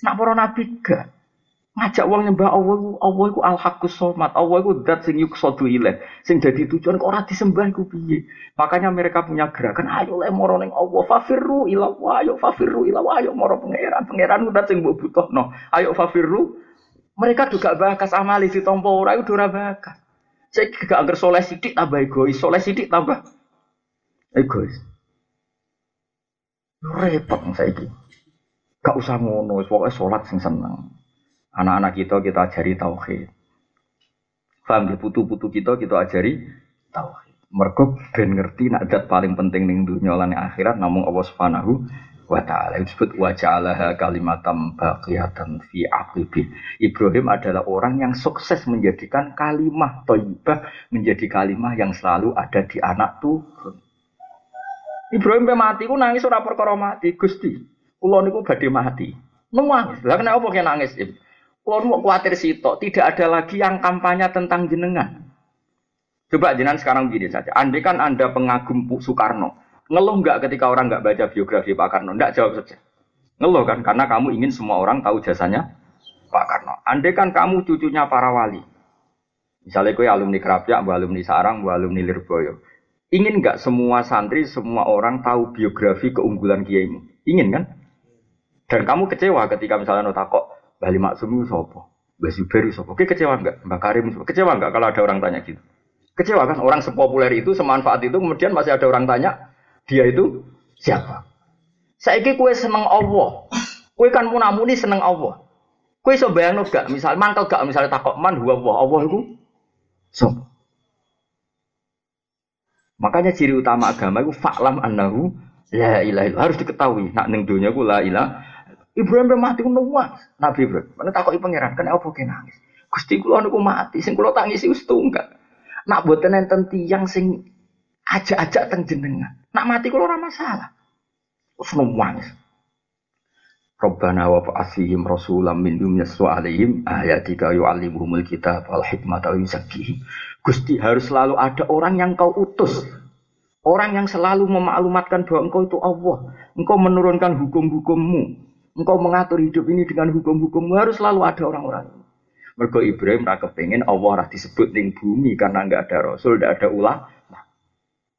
Nak para nabi gak? Ngajak wong nyembah Allah iku Allah iku al haqqus somat Allah iku zat sing yuksadu ilaih sing dadi tujuan kok ora disembah iku piye? Makanya mereka punya gerakan ayo le moro ning Allah fafirru ila ayo fafirru ila ayo moro pangeran. Pangeran zat sing mbok butuhno. Ayo fafirru. Mereka juga bakas amali ditampa ora iku ora bakas. Saya gak anggar soleh sidik tambah egois soleh sidik tambah egois repot saiki. Gak usah ngono, pokoknya sholat sing seneng. Anak-anak kita kita ajari tauhid. Paham ya, putu-putu kita kita ajari tauhid. Mergo ben ngerti nak zat paling penting ning dunya lan akhirat namung Allah Subhanahu wa taala disebut wa ja'alaha kalimatam baqiyatan fi aqibi. Ibrahim adalah orang yang sukses menjadikan kalimah thayyibah menjadi kalimah yang selalu ada di anak turun. Ibrahim pe mati ku nangis ora perkara mati, Gusti. Kula niku badhe mati. Nangis. Lah kenapa kok nangis? Kula mau kuatir sitok, tidak ada lagi yang kampanye tentang jenengan. Coba jenengan sekarang begini saja. Andai kan Anda pengagum Soekarno, ngeluh nggak ketika orang nggak baca biografi Pak Karno? Nggak jawab saja. Ngeluh kan? Karena kamu ingin semua orang tahu jasanya Pak Karno. Andai kan kamu cucunya para wali, misalnya kue alumni Kerapia, alumni Sarang, alumni Lirboyo. Ingin nggak semua santri, semua orang tahu biografi keunggulan kiaimu? Ingin kan? Dan kamu kecewa ketika misalnya notakok Bali Maksum sopo, Mbak Zuberi sopo. Oke kecewa nggak? Mbak Karim sopo. Kecewa nggak kalau ada orang tanya gitu? Kecewa kan? Orang sepopuler itu, semanfaat itu, kemudian masih ada orang tanya, dia itu siapa? Saya kue seneng Allah. Kue kan munamuni seneng Allah. Kue so bayang gak? Misal mantel gak? Misalnya takok man huwa Allah. Allah itu so. Makanya ciri utama agama itu faklam annahu la ilaha harus diketahui. Nak ning dunia ku la ilah. Ibrahim mati ku. Nabi Ibrahim. Mana takoki pangeran, kan apa ke nangis? Gusti kula niku mati, sing kula tangisi wis tunggal. Nak boten enten tiyang sing ajak-ajak teng jenengan. Nak mati kula ora masalah. Wis nangis. Rabbana wa fa'asihim rasulam minhum yaswa alaihim ayatika yu'allimuhumul kitab wal hikmata wa yuzakkihim. Gusti harus selalu ada orang yang kau utus. Orang yang selalu memaklumatkan bahwa engkau itu Allah. Engkau menurunkan hukum-hukummu. Engkau mengatur hidup ini dengan hukum-hukummu. Harus selalu ada orang-orang ini. Mergo Ibrahim ora kepengin Allah ora disebut ning bumi karena enggak ada rasul, enggak ada ulah.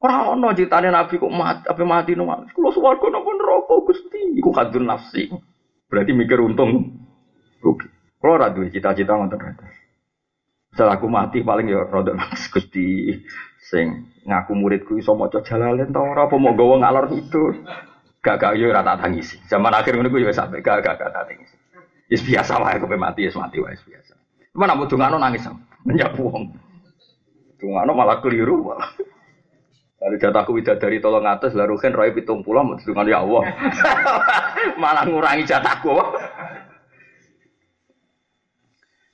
Ora ono critane nabi kok mati, apa mati no. Kulo swarga napa neraka Gusti. Iku kadun nafsi. Berarti mikir untung rugi. Kalau ora duwe cita-cita ngoten Setelah aku mati paling ya rada nangis Gusti sing ngaku muridku iso maca jalalen ta ora apa mau gawa ngalor itu. Gak gak yo ora tak tangisi. Zaman akhir ngono ku yo sampe gak gak gak tak tangisi. Wis biasa wae aku mati wis mati wae biasa. Mana mau dungano nangis. Menyapu wong. Dungano malah keliru malah. Lalu jatahku dari tolong atas, lalu kan roy pitung pulau, mau dengan ya Allah. Malah ngurangi jatahku.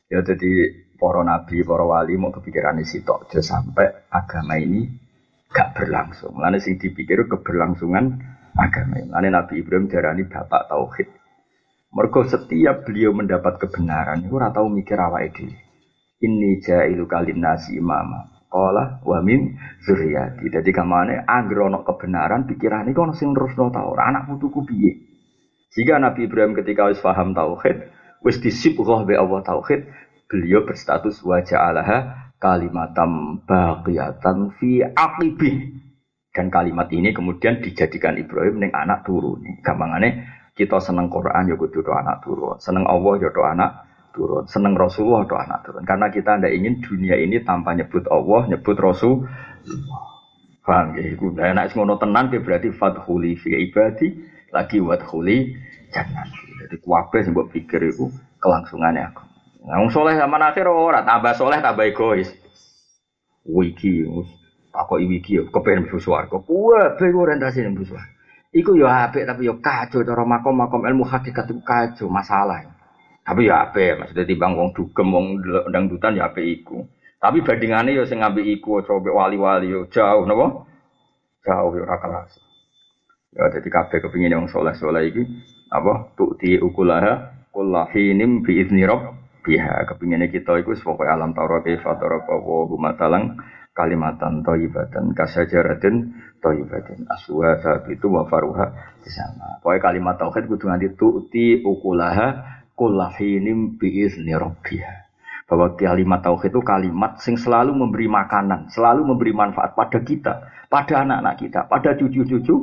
ya jadi para nabi, para wali mau kepikiran isi tok, sampai agama ini gak berlangsung. Lalu sing dipikir keberlangsungan agama ini. Lalu Nabi Ibrahim darani bapak tauhid. Mergo setiap beliau mendapat kebenaran, itu ora tau mikir awake dhewe. Ini jailu kalin nasi imamah Kala wa min zuriyati. Dadi kamane anggere ana kebenaran pikirane kok ana sing nerusno ta ora anak putuku piye. Jika Nabi Ibrahim ketika wis paham tauhid, wis disibghah be Allah tauhid, beliau berstatus wa ja'alaha kalimatam baqiyatan fi aqibi. Dan kalimat ini kemudian dijadikan Ibrahim ning anak turun. Gampangane kita seneng Quran ya kudu anak turun, seneng Allah ya anak turun. Seneng Rasulullah atau anak turun. Karena kita tidak ingin dunia ini tanpa nyebut Allah, nyebut Rasul. Paham ya? Iku enak ngono tenan berarti fadhuli fi ibadi lagi wadhuli jangan. Jadi kuwabe sing mbok pikir iku kelangsungannya aku. Nah, wong soleh zaman akhir ora tambah soleh tambah egois. Wiki, aku wiki yo kepen mlebu swarga. Kuwabe orientasi mlebu swarga. Iku yo apik tapi yo kacau cara makom-makom ilmu hakikat itu kacau masalah. Tapi ya apa maksudnya timbang wong dugem wong dangdutan ya apa iku. Tapi bandingannya ya sing ngambil iku coba wali-wali yo jauh napa? Jauh ya ora kelas. Ya jadi kabeh kepingin yang soleh-soleh iki apa di ukulaha kullahinim bi izni biha kepinginnya kita iku pokoke alam taurat kaifa taraka wa matalang kalimatan thayyibatan kasajaratin thayyibatin aswa itu wa faruha di sana. Pokoknya kalimat tauhid kudu nganti tu'ti ukulaha kullahinim biizni rabbiha. Bahwa kalimat tauhid itu kalimat sing selalu memberi makanan, selalu memberi manfaat pada kita, pada anak-anak kita, pada cucu-cucu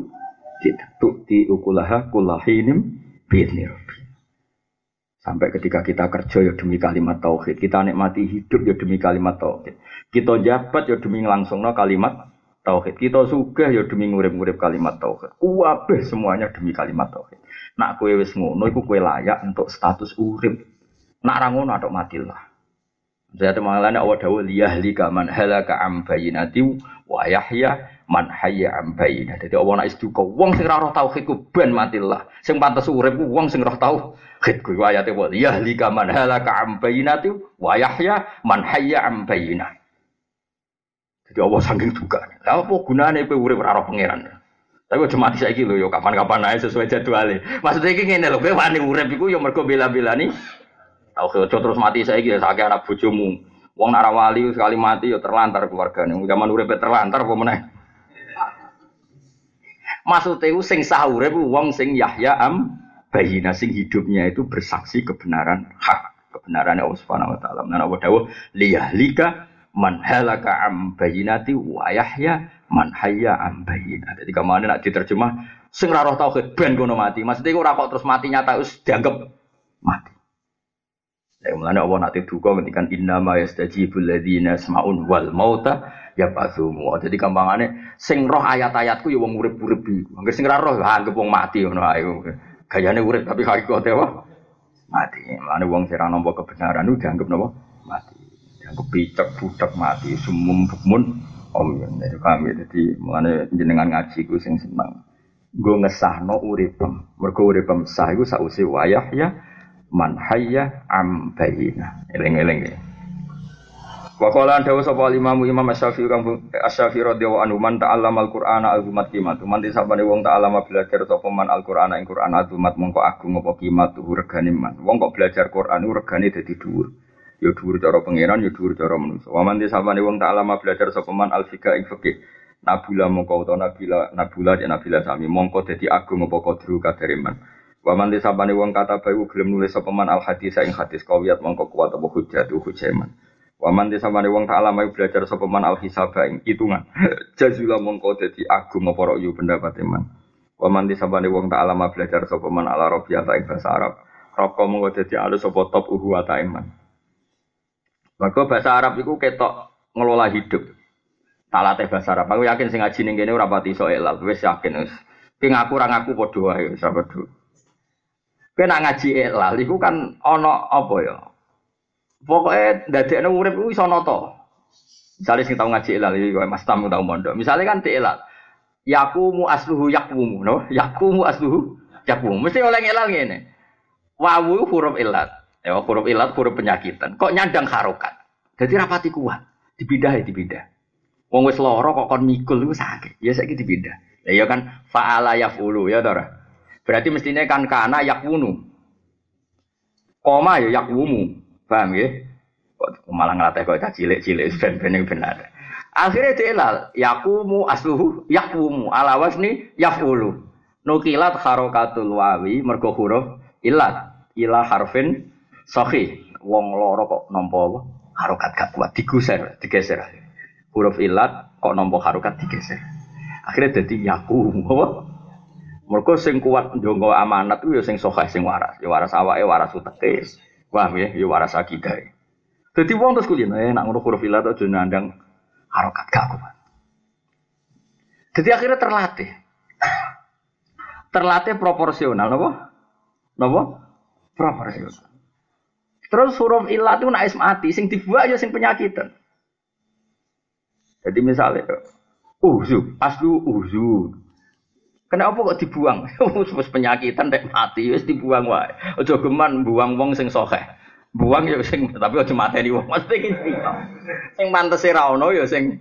kita. Tukti ukulaha kullahinim biizni. Sampai ketika kita kerja ya demi kalimat tauhid, kita nikmati hidup ya demi kalimat tauhid. Kita jabat ya demi langsung kalimat tauhid. Kita sugih ya demi ngurip-ngurip kalimat tauhid. Kuwabeh semuanya demi kalimat tauhid. Nak kue wis ngono iku kue layak untuk status urip. Nak ra ngono atok matilah. Saya temangan awal dawu liyahlika man halaka am bayinati wa yahya man hayya am bayinah. Jadi Allah nak istuka wong sing ora roh tauhid ku ben matilah. Sing pantes urip ku wong sing roh tauhid ku ayate wa liyahlika man halaka am bayinati wa yahya man hayya am bayinah. Jadi Allah saking duka. Lah apa gunane kowe urip ora pangeran? Tapi aja mati saiki lho yo kapan-kapan ae sesuai jadwale. Maksudnya iki ngene lho, kowe wani urip iku yo mergo bela-belani aja terus mati saya gitu, sakit anak bojomu. Wong nara wali sekali mati ya terlantar keluarganya. Zaman urip terlantar apa meneh? Maksudnya itu sing sahur itu wong sing Yahya am bayina sing hidupnya itu bersaksi kebenaran hak kebenaran Allah Subhanahu wa taala. Nah, Allah dawuh liyahlika man halaka am bayinati wa yahya man hayya am bayina. Jadi ke mana nak diterjemah sing ora roh tauhid ben kono mati. Maksudnya ora kok terus mati nyata wis dianggap mati. Ya mulane Allah nanti duka inna ma yastajibul ladzina semaun wal mauta ya pasumu. Jadi gampangane sing roh ayat-ayatku ya wong urip-urip iku. Angger sing ora roh ya anggap wong mati ngono ae. Gayane urip tapi hakikate apa? Mati. Mulane wong sing ora nampa kebenaran itu dianggap napa? Mati. Dianggap picek budak mati sumum bukmun om ya. Jadi kami jadi mulane jenengan ngaji ku sing seneng. Gue ngesahno uripem. Mergo uripem sah iku sausi wayah ya man hayya am bayina. Eling-eling ya. Wa qala dawu sapa Imam Imam Asy-Syafi'i kang Asy-Syafi'i radhiyallahu anhu man ta'allama al-Qur'ana kimat. Man disabane wong ta'allama belajar sapa man al-Qur'ana ing Qur'an al-humat mongko agung apa kimat regane man. Wong kok belajar Qur'an regane dadi dhuwur. Ya dhuwur cara pangeran, ya dhuwur cara manusa. Wa man disabane wong ta'allama belajar sapa man al-fiqh ing fikih. Nabula mongko utawa nabila nabula ya nabila sami mongko dadi agung apa kadru kadare man. Waman desa bani wong kata bayu gelem nulis sapa man al hadis ing hadis kawiyat mongko kuat apa hujjah tu hujjaman. Waman desa bani wong tak alama belajar sapa man al hisaba ing hitungan. Jazula mongko dadi agung apa yu pendapat man. Waman desa bani wong tak alama belajar sapa man al arabiyah ing bahasa Arab. Roko mongko dadi alus sapa top uhu wa iman. Maka bahasa Arab iku ketok ngelola hidup. Talate bahasa Arab. Aku yakin sing ngaji ning kene ora pati iso elal. Wis yakin wis. Ki ngaku ora ngaku padha wae sahabat Kena ngaji elal iku kan ana apa ya? Pokoke ndadekno urip kuwi iso nata. Misale sing tau ngaji elal iki Mas Tamu tau mondok. Misale kan dielal. Yakumu asluhu yakumu, no? Yakumu asluhu yakumu. Mesti oleh elal ngene. Wawu huruf ilat. Ya huruf ilat huruf penyakitan. Kok nyandang harokat. Jadi rapati kuat. Dipindah ya dipindah. Wong wis lara kok kon mikul iku sakit. Ya saiki dipindah. Ya ya kan fa'ala yafulu ya Dora. Berarti mestinya kan kana yakwunu. Koma ya yakwumu. Paham ya? Kok malah ngelatih kok cilik-cilik ben-ben benar. Akhirnya dilal yakumu asluhu yakwumu ala wasni yafulu. Nukilat harokatul wawi mergo huruf ilat ila harfin sahih. Wong loro kok apa? Harokat gak kuat digeser, digeser. Huruf ilat kok nampa harokat digeser. Akhirnya jadi yakumu? Mereka sing kuat ndonga amanat itu ya sing sokeh sing waras. Ya waras awake, waras uteke. Paham ya? Ya waras akidah. Jadi wong terus kuliah, eh, nak ngono huruf ilah aja nandang harokat gak kuat. Jadi akhirnya terlatih. Terlatih proporsional, apa? Napa? Proporsional. Terus huruf ilah itu naik mati, sing dibuat ya sing penyakitan. Jadi misalnya, uzu, aslu uzu, Kenapa kok dibuang? Wis penyakitan nek mati wis dibuang wae. Aja geman buang wong sing sokeh. Buang ya sing tapi aja mateni wong. Mesti iki. Sing mantese ra ono ya sing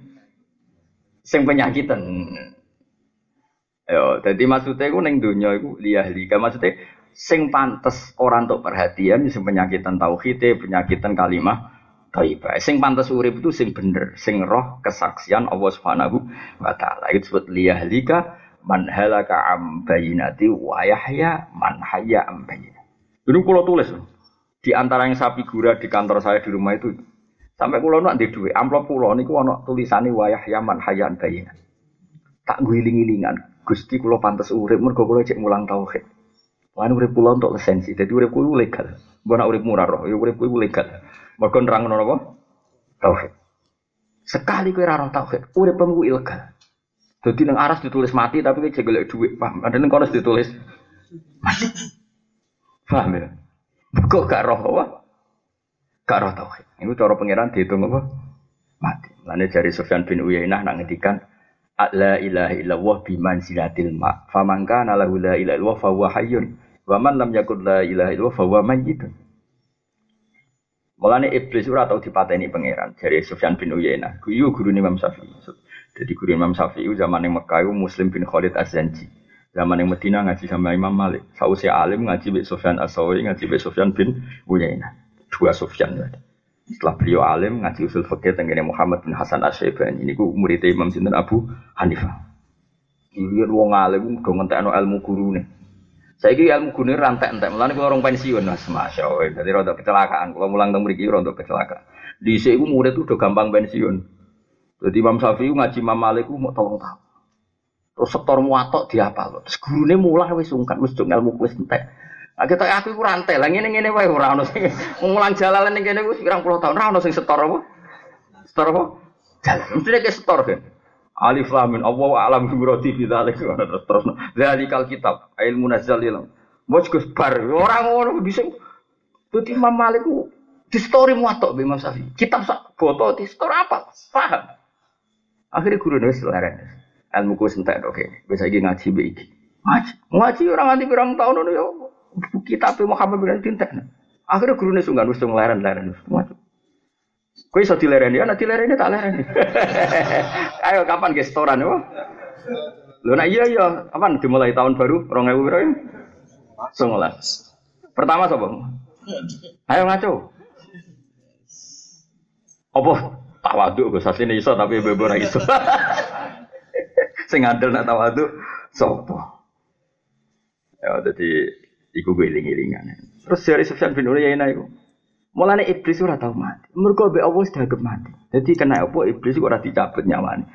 sing penyakitan. Yo, jadi maksudnya iku ning donya iku liyahlika maksudnya sing pantes orang untuk perhatian sing penyakitan tauhid, penyakitan kalimah thayyibah. Sing pantes urip itu sing bener, sing roh kesaksian Allah Subhanahu wa taala. Itu disebut liyahlika man halaka am bayinati wa yahya man hayya am bayinati. Ini kalau tulis di antara yang saya figura di kantor saya di rumah itu sampai kulo nak di duit amplop kulo niku ana tulisane wa yahya man hayya am bayinati. Tak guling-gilingan Gusti kulo pantas urip mergo kulo cek mulang tauhid. Lan urip kulo untuk lisensi, jadi urip kulo legal. Mbok nak urip murah roh, ya urip kulo legal. Mergo nerangno napa? Tauhid. Sekali kowe ora tauhid, urip ku ilegal. Jadi nang aras ditulis mati tapi kayak jaga duit, paham? Ada nang konos ditulis mati. Paham ya? Kok gak roh apa? gak roh tauhid. Iku cara pangeran dihitung apa? Mati. Lane jari Sufyan bin Uyainah nak ngendikan la ilaha illallah biman silatil ma. Faman kana lahu la ilaha illallah fa huwa hayyun. Wa man lam yakul la ilaha illallah fa huwa mayyitun. Mulane iblis ora tau dipateni pangeran jari Sufyan bin Uyainah. Kuwi guru Imam Syafi'i. Jadi guru Imam Syafi'i zaman yang Mekah Muslim bin Khalid Az-Zanji. Zaman yang Medina ngaji sama Imam Malik. Sausi alim ngaji Bik Sofyan Asawi, ngaji Bik Sofyan bin Uyainah. Dua Sofyan. Setelah beliau alim ngaji usul fikih tentang Muhammad bin Hasan Asyaibani. Ini ku murid Imam Sinten Abu Hanifah. Ini wong alim udah ngentekno ilmu guru nih. Saya kira ilmu guru rantai entek. Mulane kalau orang pensiun mas, masya Allah. Jadi rontok kecelakaan. Kalau mulang teng mriki rontok kecelakaan. Di sini murid udah gampang pensiun. Jadi Imam Syafi'i ngaji Imam Malik mau tolong tahu. Terus setor muatok diapal. Terus gurune mulang wis sungkan wis jog ilmu wis entek. Nah, kita aku rantai lah ngene ngene wae ora ono sing mulang jalalan ning kene wis puluh tahun ora ono sing setor apa? Setor apa? Jalan. Mesti nek setor kan. Alif lam min Allah alam bi muradi bi dzalik terus terus. Dzalikal kitab ilmu nazal ilmu. Bos Gus bar ora ngono bisa. Dadi Imam Malik di story muatok Imam Syafi'i. Kitab sak foto di story apa? Paham. Akhirnya guru nulis leren ilmu ku sentek oke. Bisa iki ngaji be iki. Ngaji. Ngaji orang nganti pirang tahun ngono ya. Kitab Muhammad bin Tintek. Akhirnya gurune sungkan wis leren-leren wis ngaji. Kowe iso dilereni, ana dilereni tak lereni. Ayo kapan ge setoran yo? Lho nak iya iya, kapan dimulai tahun baru 2000 piro ya? 19. Pertama sapa? Ayo ngaco. Apa? Tawaduk Gus asline iso tapi bebo ora iso. Sing ngandel nak tawadu sapa? Ya dadi iku gue iling-ilingan. Terus dari Sufyan bin Uyainah iku Mulane iblis ora tau mati. Mergo mbek Allah sudah mati. Jadi kena apa iblis ora dicabut nyawane.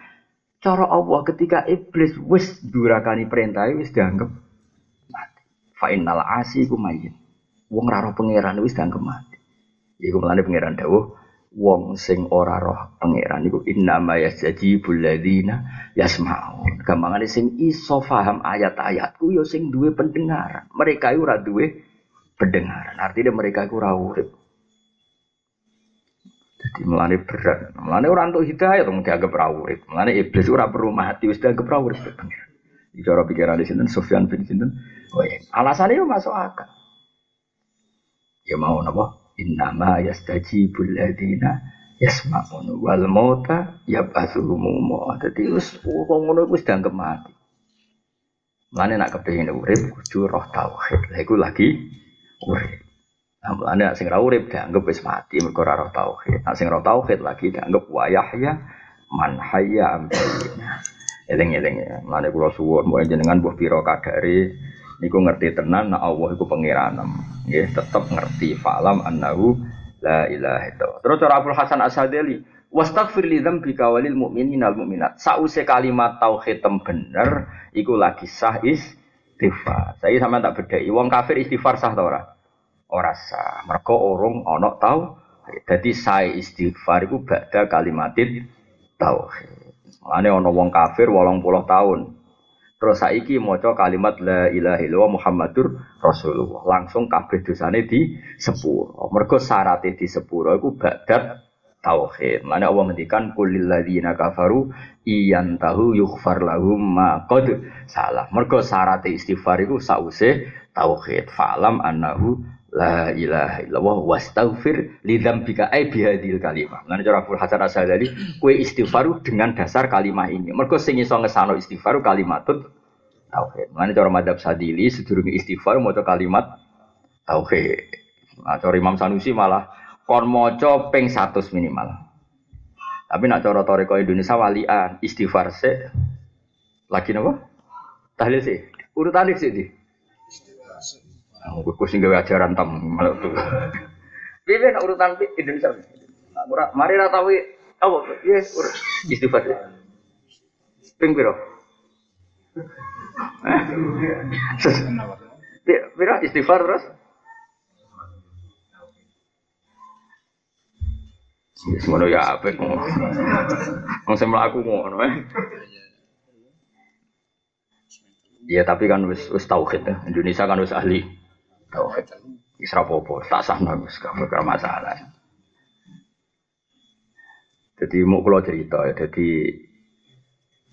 Cara Allah ketika iblis wis durakani perintah wis dianggap mati. Fa innal asi ku mayit. Wong ra pangeran wis dianggap mati. Iku mulane pangeran dawuh wong sing ora roh pangeran iku innama yasjibul ladzina yasmaun. Gampangane sing iso paham ayat-ayatku ya sing duwe pendengaran. Mereka ora duwe pendengaran. Artinya mereka iku ora urip. Jadi melane berat. Melane orang untuk hidayah dong dianggap ora urip. Melane iblis ora perlu mati wis dianggap ora urip cara pikiran di sini Sufyan bin Sinten. Oh iya. Alasannya masuk akal. Ya mau napa? Innama yastajibul ladina yasma'un wal mauta mau. Dadi wis wong ngono wis dianggap mati. Mulane nak kepengin urip kudu roh tauhid. Lha iku lagi urip. Mulane sing ora urip dianggap wis mati mergo ora roh tauhid. Nah, sing roh tauhid lagi dianggap wa yahya man hayya ambayina. Eling-eling ya. Mulane kula suwun mbok jenengan mbuh pira kadare niku ngerti tenan nek Allah iku pangeranem. Nggih, tetep ngerti falam annahu la ilaha illallah. Terus cara Abdul Hasan Asadili, wastaghfir li dzambika walil mu'minina wal mu'minat. Sause kalimat tauhid tem bener iku lagi sah istighfar. Saya sama tak bedai. Wong kafir istighfar sah ta ora? Ora sah. Mergo urung ana tau. Jadi saya istighfar iku ba'da kalimatin tauhid. Mane ana wong kafir 80 tahun. Terus saiki maca kalimat la ilaha illallah Muhammadur Rasulullah. Langsung kabeh dosane di sepuro. Mergo syaratnya di sepuro iku badat tauhid. Mana Allah mendikan kulil ladzina kafaru iyan tahu yughfar lahum ma qad salah. Mergo syarat istighfar iku sause tauhid. Fa'lam annahu la ilaha illallah wastaghfir li dzambika ai bihadil kalimah. Lan cara Abdul Hasan Asy'ari kue istighfaru dengan dasar kalimat ini. Mergo sing iso ngesano istighfaru kalimatut tauhid. Lan cara madhab Sadili sedurunge istighfar maca kalimat tauhid. Nah, cara Imam Sanusi malah kon maca ping 100 minimal. Tapi nak cara toreko Indonesia walian istighfar se lagi napa? Tahlil sih. Urutan sih di. Aku kok sing gawe ajaran tam malah tuh. Piye nak urutan Indonesia? Ora mari ra tahu apa ya istighfar. Ping piro? Piro istighfar terus? Ngono ya apik. Wong sing mlaku ngono eh. Ya tapi kan wis wis tauhid ya. Indonesia kan wis ahli tauhid. Wis ra apa tak sah wis gak masalah. Jadi mau kalau cerita ya, jadi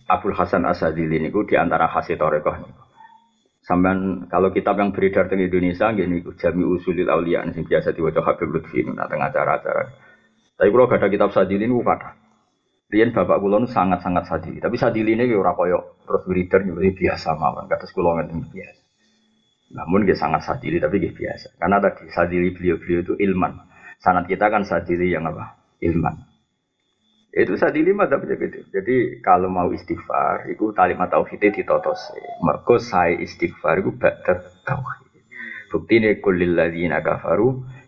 Abdul Hasan Asadili ini di antara hasil torekoh nih. Sampai kalau kitab yang beredar di Indonesia gini Jami Usulil Aulia ini biasa diwajah Habib Lutfi nah tengah acara-acara. Tapi kalau gak ada kitab Sadili ini kata. Rian bapak kulon sangat-sangat sadili. Tapi sadili ini ora koyok terus beredar nih biasa mawon. Kata sekolah ini biasa. Namun dia sangat sadili tapi dia biasa. Karena tadi sadili beliau-beliau itu ilman. Sanat kita kan sadili yang apa? Ilman. Itu sadili madzhab gitu. Jadi kalau mau istighfar, itu kalimat tauhidnya ditotose. Mergo saya istighfar itu ba'da tauhid. Bukti ini kulil ladzina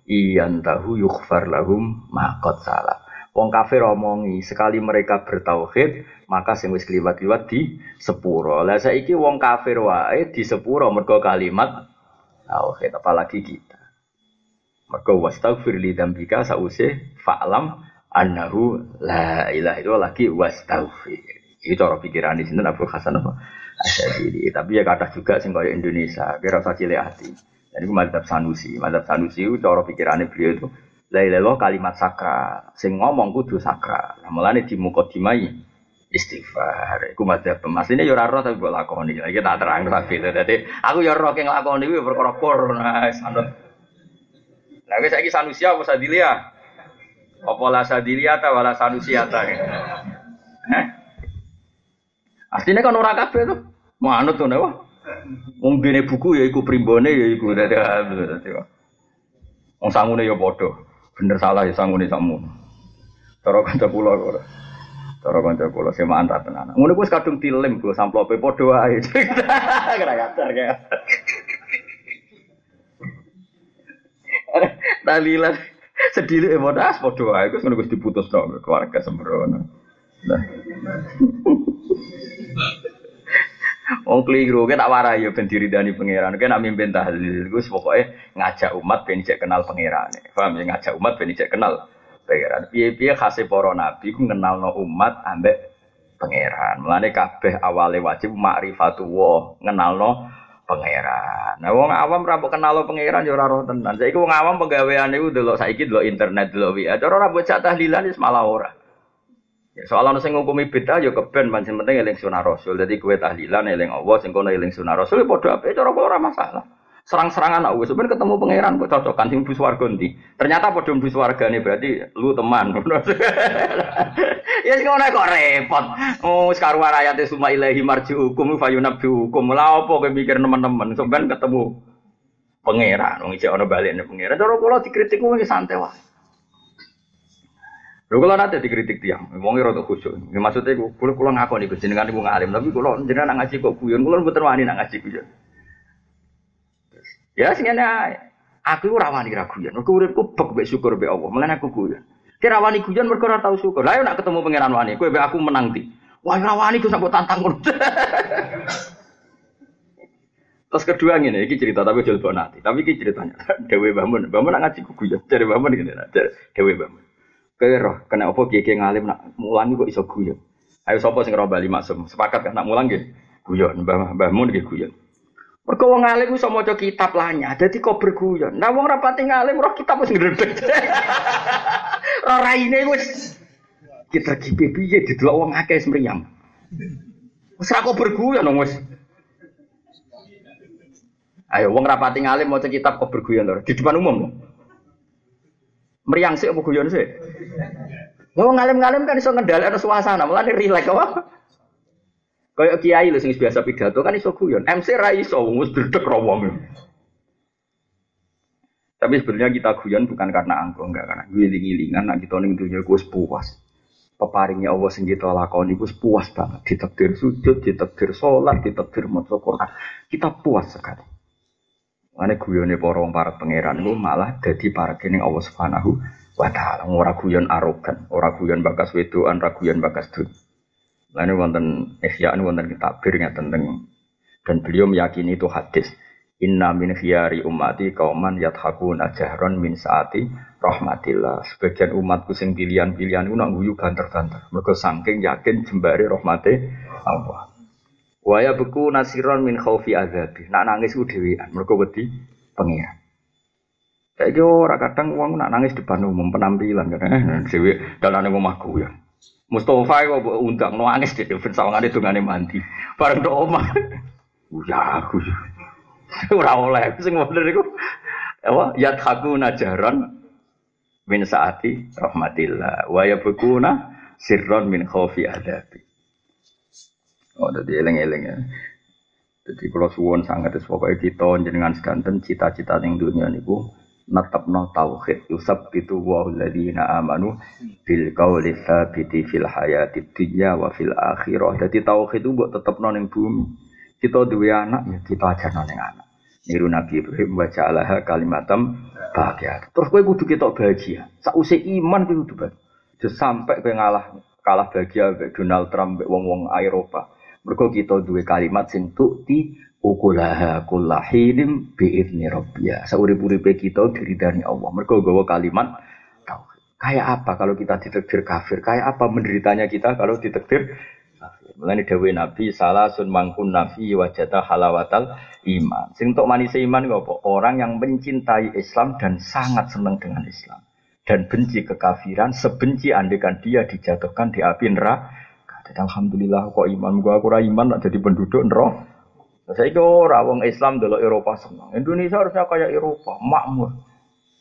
iyan tahu yughfar lahum maqad salah. Wong kafir omongi sekali mereka bertauhid maka sing wis kliwat-kliwat di sepuro. Lah saiki wong kafir wae di sepuro mergo kalimat tauhid apalagi kita. Mergo wastaghfir li dzambika sause fa'lam annahu la ilaha itu lagi wastaghfir. Itu cara pikiran di sini Abu Hasan apa? Asyadili. Tapi ya kata juga sing Indonesia, kira usah cilik hati. Jadi madzhab Sanusi. Madzhab Sanusi itu cara pikirannya beliau itu la kalimat sakral. Sing ngomong kudu sakral. Nah, mulane di mukadimai istighfar. Iku madzhab ini yo ora roh tapi mbok lakoni. Iki tak terang tapi dadi aku yo roh keng lakoni kuwi perkara. Nah, sanut. Lah wis saiki Sanusi apa Sadilia? Apa la sadiliyata wala sanusiata. Eh? Artinya kan ora kabeh to. Manut to nek Wong dene buku ya iku primbone ya iku dadi. Wong sangune ya padha. Bener salah ya sangune samu. Cara kanca kula ora. Cara kanca kula semaan ta tenan. Ngono kuwi kadung dilem go samplope padha wae. Kira kacar ya. Talilan. Sedih ya bodas padha wae Gus ngono Gus diputus dong keluarga sembrono. Nah. Wong keliru, kan tak warai yo ben diridani pangeran. Kan nak mimpin tahlil, Gus pokoke ngajak umat ben kenal pangeran. Paham ya ngajak umat ben kenal pangeran. Piye-piye khase para nabi ku ngenalno umat ambek pangeran. Mulane kabeh awale wajib makrifatu ngenalno pangeran. Nah wong awam ra mbok kenal pangeran ya ora roh tenan. Saiki wong awam penggaweane iku delok saiki delok internet delok WA. Cara ora mbok tahlilan wis malah ora. Ya, soal ana sing ngukumi bid'ah ya keben pancen penting eling sunah Rasul. Dadi kowe tahlilan eling Allah sing kono eling sunah Rasul ya padha apik. Cara ora masalah. Serang-serangan aku sebenarnya ketemu pangeran kok cocokan sing bus warga ternyata padha bus nih berarti lu teman. Ya sing ngono kok repot. Oh sekarang ayate suma ilahi marjiukum fayunabbi hukum lha apa kowe mikir teman-teman sampean ketemu pangeran wong isih ana balene pangeran. Cara kula dikritik kuwi santai wae Lho kula nate dikritik tiang, wong rada khusyuk. Maksudnya kula kula ngakoni jenengan niku ngalim, tapi kula jenengan ngaji kok guyon, kula mboten wani ngaji guyon. Ya sing ae. Aku ora wani ra guyon. Mergo uripku bek mbek syukur mbek Allah. Mulane aku guyon. Kira wani guyon mergo syukur. Lah nak ketemu pangeran wani, kowe mbek aku menang di. Wah ora wani sampe tantang. Terus kedua ngene, iki cerita tapi jual nanti. Tapi iki ceritanya Dewi Bamun. Bamun nak ngaji guyon. Cari Bamun ngene, Dewi Bamun. Kowe roh kena apa kiye ngalim nak mulang kok iso guyon. Ayo sapa sing roh bali maksum. Sepakat kan nak mulang nggih. Guyon, Mbah Mbah Mun nggih guyon. Mergo wong alim iso maca kitab lanya, dadi kok berguyon. Nah wong rapati ngalim roh kitab wis ngredeg. roh raine wis kita kipe piye didelok wong akeh semriyam. Wis ra kok berguyon wis. Ayo wong rapati ngalim maca kitab kok berguyon lho di depan umum. Lho. Meriang sih apa guyon sih? Wong ngalim-ngalim kan iso ngendhalekno suasana, mulane rileks kok. Kayak kiai lho sing biasa pidato kan iso guyon. MC ra iso wis bledek ra wong. Tapi sebenarnya kita guyon bukan karena angko, enggak karena giling-gilingan nak kita ning dunya ku puas. Peparingnya Allah sing kita lakoni ku puas banget. Ditakdir sujud, ditakdir sholat, ditakdir maca Quran. Kita puas sekali. Mane guyone para wong para pangeran ku malah dadi para kening Allah Subhanahu wa taala. Ora guyon arogan, ora guyon bakas wedoan, ora guyon bakas dunia. Lalu wonten ihya'an wonten kitabir tentang dan beliau meyakini itu hadis. Inna min khiyari ummati kauman yathakun ajahron min saati rahmatillah. Sebagian umatku sing pilihan-pilihan itu nak guyu banter-banter. Saking yakin jembari rahmati Allah. Waya beku nasiron min khaufi azabi. Nak nangis ku dhewean. Mereka wedi pengiran. Kayak ora kadang uang nak nangis depan umum penampilan kan. Dewe dalane omah ya. Mustafa kok undang nangis deh ben sawangane dongane mandi. Bareng tok omah. Ya aku. Ora oleh sing bener iku. Apa yadhaku najaran min saati rahmatillah wa yabkuna sirron min khaufi adabi. Oh, jadi eleng-eleng ya. Jadi kalau suwon sangat pokoknya kita jenengan sekanten cita-cita yang dunia niku natapno tauhid yusab itu wa alladziina amanu bil qawli tsabiti fil hayati dunya wa fil akhirah. Dadi tauhid itu mbok tetepno ning bumi. Kita duwe anak ya kita ajarno ning anak. Niru Nabi Ibrahim wa ja'alaha kalimatam bahagia. Terus kowe kudu kita bahagia. Sausé iman kudu bahagia. Sampai kowe ngalah kalah bahagia Donald Trump wong-wong Eropa. Mergo kita duwe kalimat sing tukti ukulaha kullahinim bi'idni rabbiya. Saurip-uripe kita diridani Allah. Mergo gawa kalimat tauhid. Kayak apa kalau kita ditekdir kafir? Kayak apa menderitanya kita kalau ditekdir? Mulane dawuh Nabi salah sun mangkun nafi wajata halawatal iman. Sing untuk manis iman apa? Orang yang mencintai Islam dan sangat senang dengan Islam dan benci kekafiran, sebenci andekan dia dijatuhkan di api neraka. Alhamdulillah kok iman gua aku iman jadi penduduk neraka. Saya itu orang Islam dulu Eropa senang. Indonesia harusnya kayak Eropa, makmur.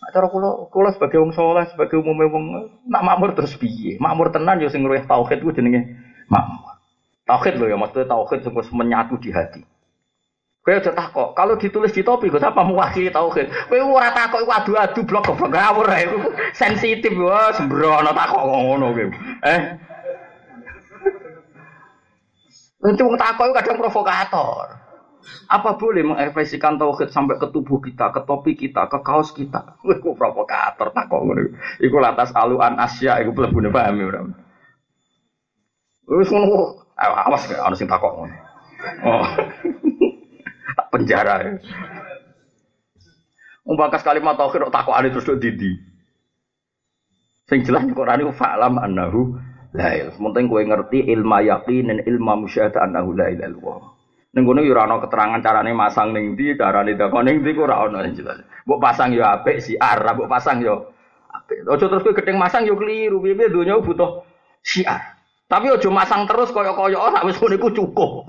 Nah, cara kulo kulo sebagai wong soleh, sebagai umum wong nak makmur terus piye? Makmur tenan yo sing tauhid ku jenenge makmur. Tauhid loh ya maksudnya tauhid sing menyatu di hati. Kowe aja takok, kalau ditulis di topi kok apa mewakili tauhid. Kowe ora takok iku adu-adu blok goblok ngawur ae. Sensitif wah sembrono takok ngono kowe. Eh. Nanti wong takok kadang provokator. Apa boleh mengekspresikan tauhid sampai ke tubuh kita, ke topi kita, ke kaos kita? Iku provokator tak kok ngono. Iku lantas aluan Asia iku mlebune paham ora. Wis ngono awas ana sing takok ngono. Oh. penjara. Ya. Umbakas kalimat tauhid kok takokane terus didi. Sing jelas Quran iku fa'lam annahu la ilaha. Penting kowe ngerti ilmu yakin dan ilmu musyahadah annahu la ilaha illallah. Ning kono yo ora ana keterangan carane masang ning ndi, carane dakon ning ndi ora ana jelas. Mbok pasang yo apik siar, mbok pasang yo apik. Ojo terus kowe gedeng masang yo keliru, piye donya butuh siar. Tapi ojo masang terus koyo-koyo ora wis ngono iku cukup.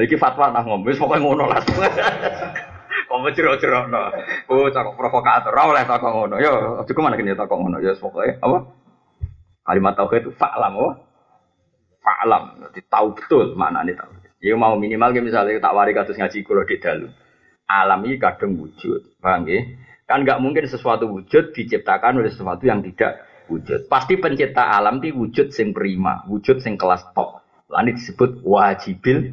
Iki fatwa nang ngombe wis pokoke ngono lah. Kok jero-jero no. Oh, cakok provokator. Ora oleh takok ngono. Yo, aja ke mana kene takok ngono. Ya pokoke apa? Kalimat tauhid itu fa'lam apa? Fa'lam. Jadi tahu betul mana nih tahu. Ya mau minimal misalnya tak wari kados ngaji kula di dalu. Alam ini kadang wujud, paham ya? Kan nggak mungkin sesuatu wujud diciptakan oleh sesuatu yang tidak wujud. Pasti pencipta alam itu wujud sing prima, wujud sing kelas top. Lalu disebut wajibil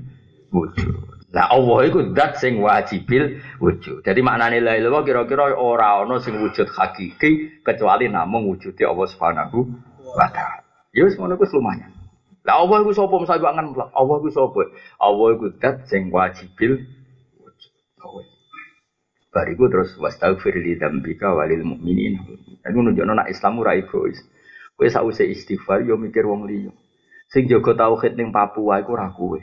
wujud. Nah Allah itu dat sing wajibil wujud. Jadi maknanya la ilaha kira-kira ora ono sing wujud hakiki kecuali namung wujudnya Allah Subhanahu wa taala. Ya wis ngono lumayan. Lah Allah iku sapa misale angan mutlak? Allah iku sapa? Allah iku zat sing wajibil wujud. Bariku terus wastaghfir li dzambika walil mu'minin. Iku nunjukno nek Islam ora egois. Kowe sakwise istighfar yo mikir wong liya. Sing jaga tauhid ning Papua iku ora kowe.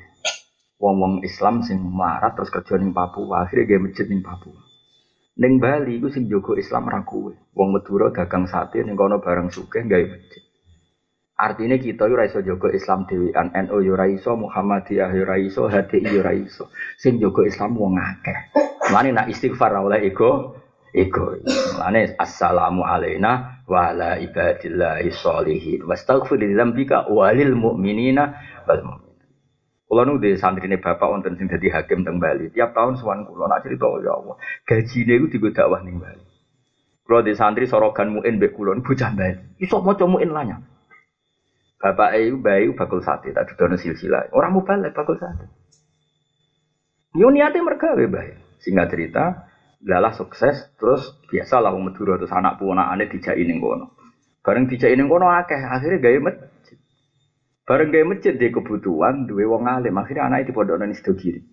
Wong-wong Islam sing melarat terus kerja ning Papua, akhirnya gawe masjid ning Papua. Ning Bali iku sing jaga Islam ora. Wong Madura dagang sate ning kono bareng sugih gawe masjid. Artinya kita yo iso jaga Islam dhewean, NU yo iso, Muhammadiyah yo iso, HTI yo iso. Sing jaga Islam wong akeh. Mane nak istighfar oleh ego, ego. Mane assalamu alaina wa ala ibadillahi sholihin. Wastaghfir li dzambika walil mu'minina wal mu'minat. Kula nu di santri ini bapak wonten sing dadi hakim teng Bali. Tiap tahun sowan kula nak cerita ya Allah. Gajine iku digo dakwah ning Bali. Kula di santri sorogan muin mbek kula bocah Bali. Iso maca muin lanyang. Bapak itu bayu bakul sate, tak dono silsilah. Orang mau balik bakul sate. Yo mereka baik. Singkat cerita, lalah sukses, terus biasa lah Madura terus anak aneh dijai ning kono. Bareng dijai ning kono akeh, akhirnya gaya masjid. Bareng gaya masjid dia kebutuhan, dua wong alim, akhirnya itu pada nani kiri.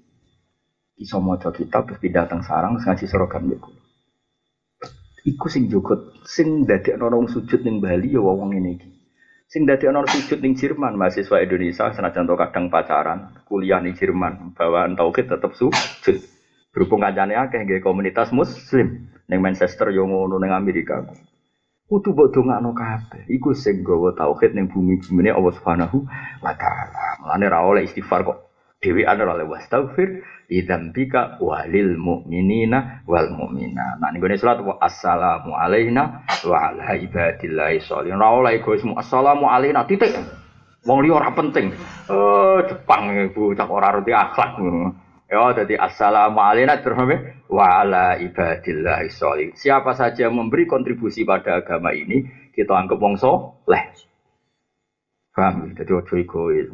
Iso maca kitab terus pindah teng sarang terus ngaji sorogan mbek Iku sing jogot, sing dadekno wong sujud ning Bali ya wong iki. Sing dadi ana sujud ning Jerman, mahasiswa Indonesia senajan to kadang pacaran, kuliah ning Jerman, bawaan tauhid tetep sujud. Berhubung kancane akeh nggih komunitas muslim ning Manchester yo ngono ning Amerika. kudu mbok dongakno kabeh. Iku sing gawa tauhid ning bumi-bumine Allah Subhanahu wa taala. Mulane ra oleh istighfar kok Dewi ada oleh wastaghfir lidzambika walil mu'minina wal mu'mina. Nah niku salat wa assalamu alaina wa ala ibadillahi sholihin. Ra oleh egoismu assalamu alaina titik. Wong liya ora penting. Oh, Jepang ibu cak ora roti akhlak Ya, jadi assalamu alaikum wa ala ibadillahi sholih. Siapa saja yang memberi kontribusi pada agama ini, kita anggap wong soleh. Paham? Jadi ojo egois.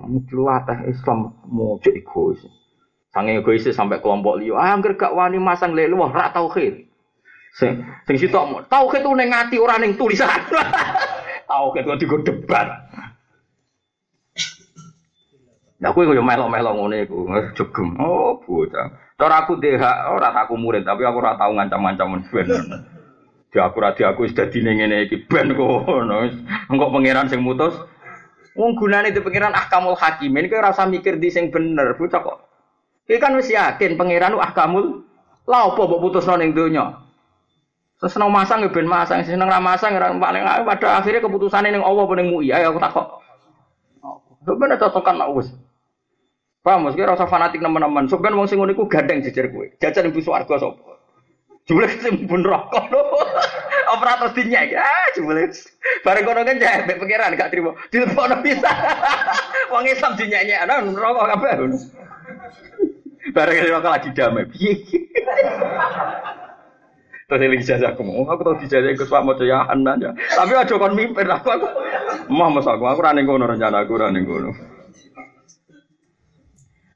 Teh Islam mau ojo egois. Sange egois sampai kelompok liya. Ah, anggere gak wani masang lelu wah ra tauhid. Sing sing sitok tauhid ku ning ati ora ning tulisan. tauhid kok digo debat. Nah, aku yang melok-melok ngono iku, jegem. Oh, bocah. Cara aku DH, ora aku murid, tapi aku ora tau ngancam-ngancam ben. Di aku ra di aku dadi ngene iki ben kono. Engko pangeran sing mutus. Wong gunane di pangeran ahkamul hakimin ora usah mikir di sing bener, bocah kok. Kowe kan wis yakin pangeran ahkamul lha apa mbok putusno ning donya. Seneng masang ya ben masang, seneng ra masang ya paling pada akhirnya keputusannya ning Allah ning MUI. Ayo aku takok. Sebenarnya cocokan nak wis. Paham, mesti rasa fanatik teman-teman. Sebenarnya wong sing ngono iku gandeng jejer kowe. Jajan ibu swarga sapa? Jumlah sing pun rokok lho. Operator dinya ya, jumlah. Bareng kono kan jahe mek pangeran gak trimo. Dilepokno bisa. Wong Islam dinyanyi ana rokok kabeh. Bareng rokok lagi damai. Piye? Terus eling jajaku, aku tau dijajah ke Pak Mojo ya aja. Tapi aja kon mimpin aku aku. Mah mas aku, aku rane ngono rencana aku rane ngono.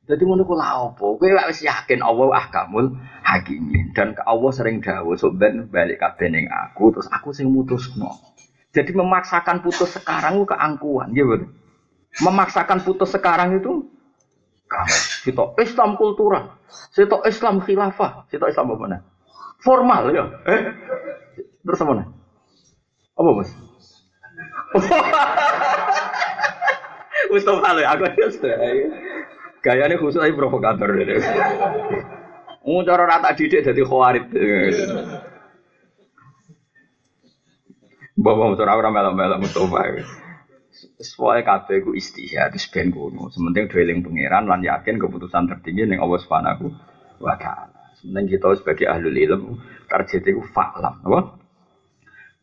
Jadi ngono ku lha opo? Kowe wis yakin Allah ahkamul hakimin dan ke Allah sering sok ben balik kabeh ning aku terus aku sing mutusno. Jadi memaksakan putus sekarang ku keangkuhan, ya. Memaksakan putus sekarang itu kita Islam kultural, kita Islam khilafah, kita Islam apa nih? Formal ya. Eh? Terus apa nih? Apa mas? Mustafa lo, aku sudah. Gayanya khusus aja provokator. Mau cara rata didik jadi khawarit. Bapak mau cara orang melak-melak Mustafa. Soalnya kabeh ku istihad di ben kuno. Sementing dweling pangeran lan yakin keputusan tertinggi ning Allah Subhanahu wa taala. Sementing kita sebagai ahli ilmu target itu faklam, apa?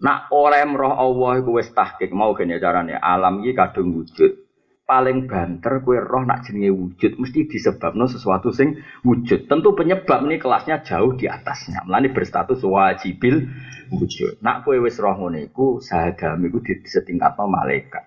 Nak oleh roh Allah iku wis mau carane alam iki kadung wujud paling banter kue roh nak jenenge wujud mesti disebabno sesuatu sing wujud. Tentu penyebab ini kelasnya jauh di atasnya. Melani berstatus wajibil wujud. Nak kue wis roh ngono iku sahagam iku disetingkatno malaikat.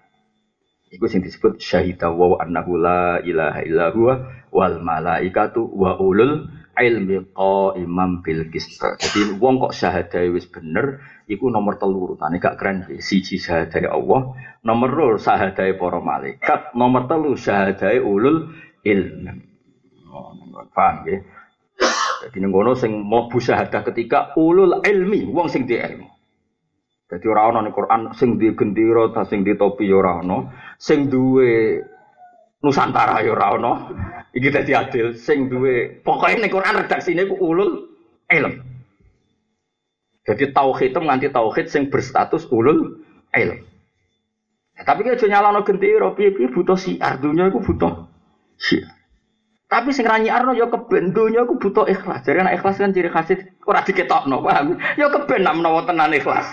Iku sing disebut syahida wa annahu la ilaha illa huwa wal malaikatu wa ulul ilmi imam bil qist. Jadi wong kok syahadae wis bener iku nomor telu urutane gak keren siji syahadae Allah, nomor loro syahadae para malaikat, nomor telu syahadae ulul ilm. Oh, paham ya? Jadi ngono sing mlebu syahadah ketika ulul ilmi, wong sing di ilmu. Jadi ora ana ning Quran sing di gendera ta sing di topi ya ora ana, sing duwe Nusantara ya ora ana. Iki dadi adil sing duwe pokoke ning Quran redaksine ku ulul ilm. Jadi tauhid nganti tauhid sing berstatus ulul ilm. Ya, tapi kan nyalano gendera, piye-piye butuh siar, dunya iku butuh siar. Tapi sing ra nyiarno ya keben dunya iku butuh ikhlas. Jadi anak ikhlas kan ciri khas ora diketokno, paham? Ya keben nak menawa tenan ikhlas.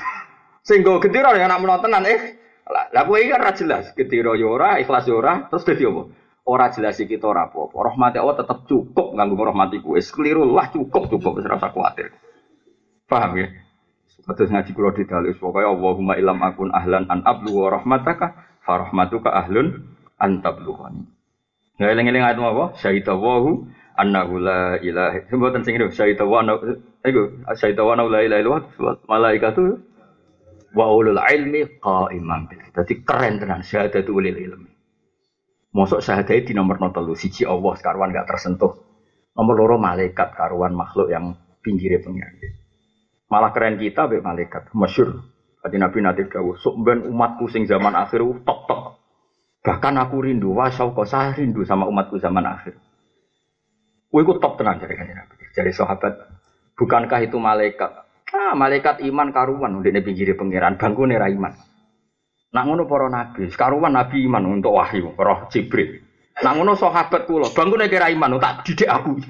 Sing go gendera ya nak menawa tenan eh lah kowe iki kan jelas, ya ora, ikhlas ya ora, terus dadi apa? Ora jelas iki kita ora apa-apa. Rahmat Allah tetap cukup nganggo rahmatiku. Wis keliru lah cukup cukup wis ora usah kuwatir. Paham ya? Terus ngaji kula di dalil pokoke Allahumma ilam akun ahlan an ablu wa rahmataka fa rahmatuka ahlun an tablughani. Nggak eling-eling ayat apa? Syahida wahu annahu la ilaha Sebutan sing itu syahida wa annahu iku syahida wa la ilaha illallah malaikatu wa ulul ilmi qaiman bil. Dadi keren tenan syahadatu ulil ilmi. Mosok syahadat di nomor telu siji Allah karuan gak tersentuh. Nomor loro malaikat karuan makhluk yang pinggirnya pengiran. Malah keren kita be malaikat, masyur. Tadi Nabi Nabi Dawuh, sok ben umatku sing zaman akhir tok tok. Bahkan aku rindu, wah kok saya rindu sama umatku zaman akhir. Wih, aku top tenang jadi Nabi. Jadi sahabat, bukankah itu malaikat? Ah, malaikat iman karuan ndek pinggire pangeran, bangkune ra iman. Nak ngono para nabi, karuan nabi iman untuk wahyu, roh Jibril. Nak ngono sahabat kula, bangkune kira iman tak didik aku.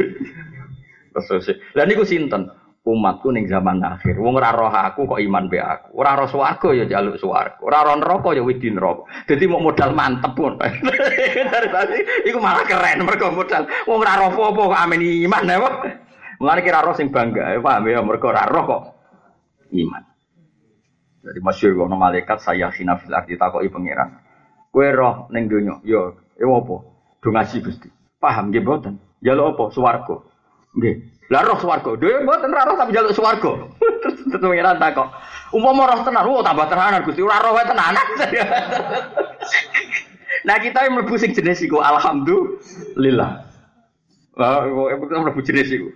Terus Lah niku sinten? Umatku ning zaman akhir. Wong ora roh aku kok iman be aku. Ora roh swarga ya jaluk swarga. Ora roh neraka ya wedi neraka. Dadi mau modal mantep pun. Dari tadi iku malah keren mergo modal. Wong ora roh apa kok amen iman ya. Mulane kira roh sing bangga, ya paham ya mergo ora roh kok iman. Jadi masyhur ono malaikat saya hina fil ardi takoki pangeran. Kowe roh ning donya, yo, ya apa? Do Gusti. Paham nggih mboten? Jaluk apa? Swarga. Nggih. Lah roh swarga. Dhewe mboten roh tapi jaluk swarga. Terus pangeran takok. Umpama roh tenan, oh tambah tenanan Gusti. Ora roh tenanan. nah kita yang mlebu jenis iku alhamdulillah. Lah kok mlebu jenis iku.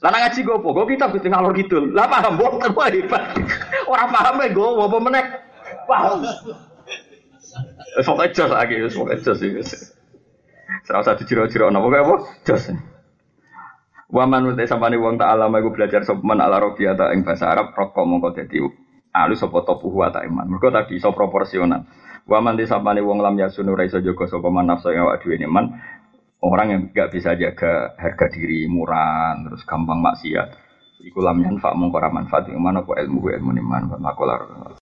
Lah ngaji gue apa? Gue kitab Gusti ngalor kidul. Lah paham mboten wae hebat. Ora paham e gue apa meneh. Paham. Sok jos lagi, sok jos iki. Serasa satu jiro-jiro napa kaya apa? Jos. Wa man uta sampane wong tak alama iku belajar sopeman ala robiata ing bahasa Arab roko mongko dadi alus sapa topu wa ta iman. Mergo tadi iso proporsional. Wa man disapane wong lam yasunu ra iso jaga sapa man nafsu ing awak man orang yang nggak bisa jaga harga diri murah terus gampang maksiat. Iku lam yanfa mungkara manfaat yang mana kok ilmu ilmu ni manfaat makolar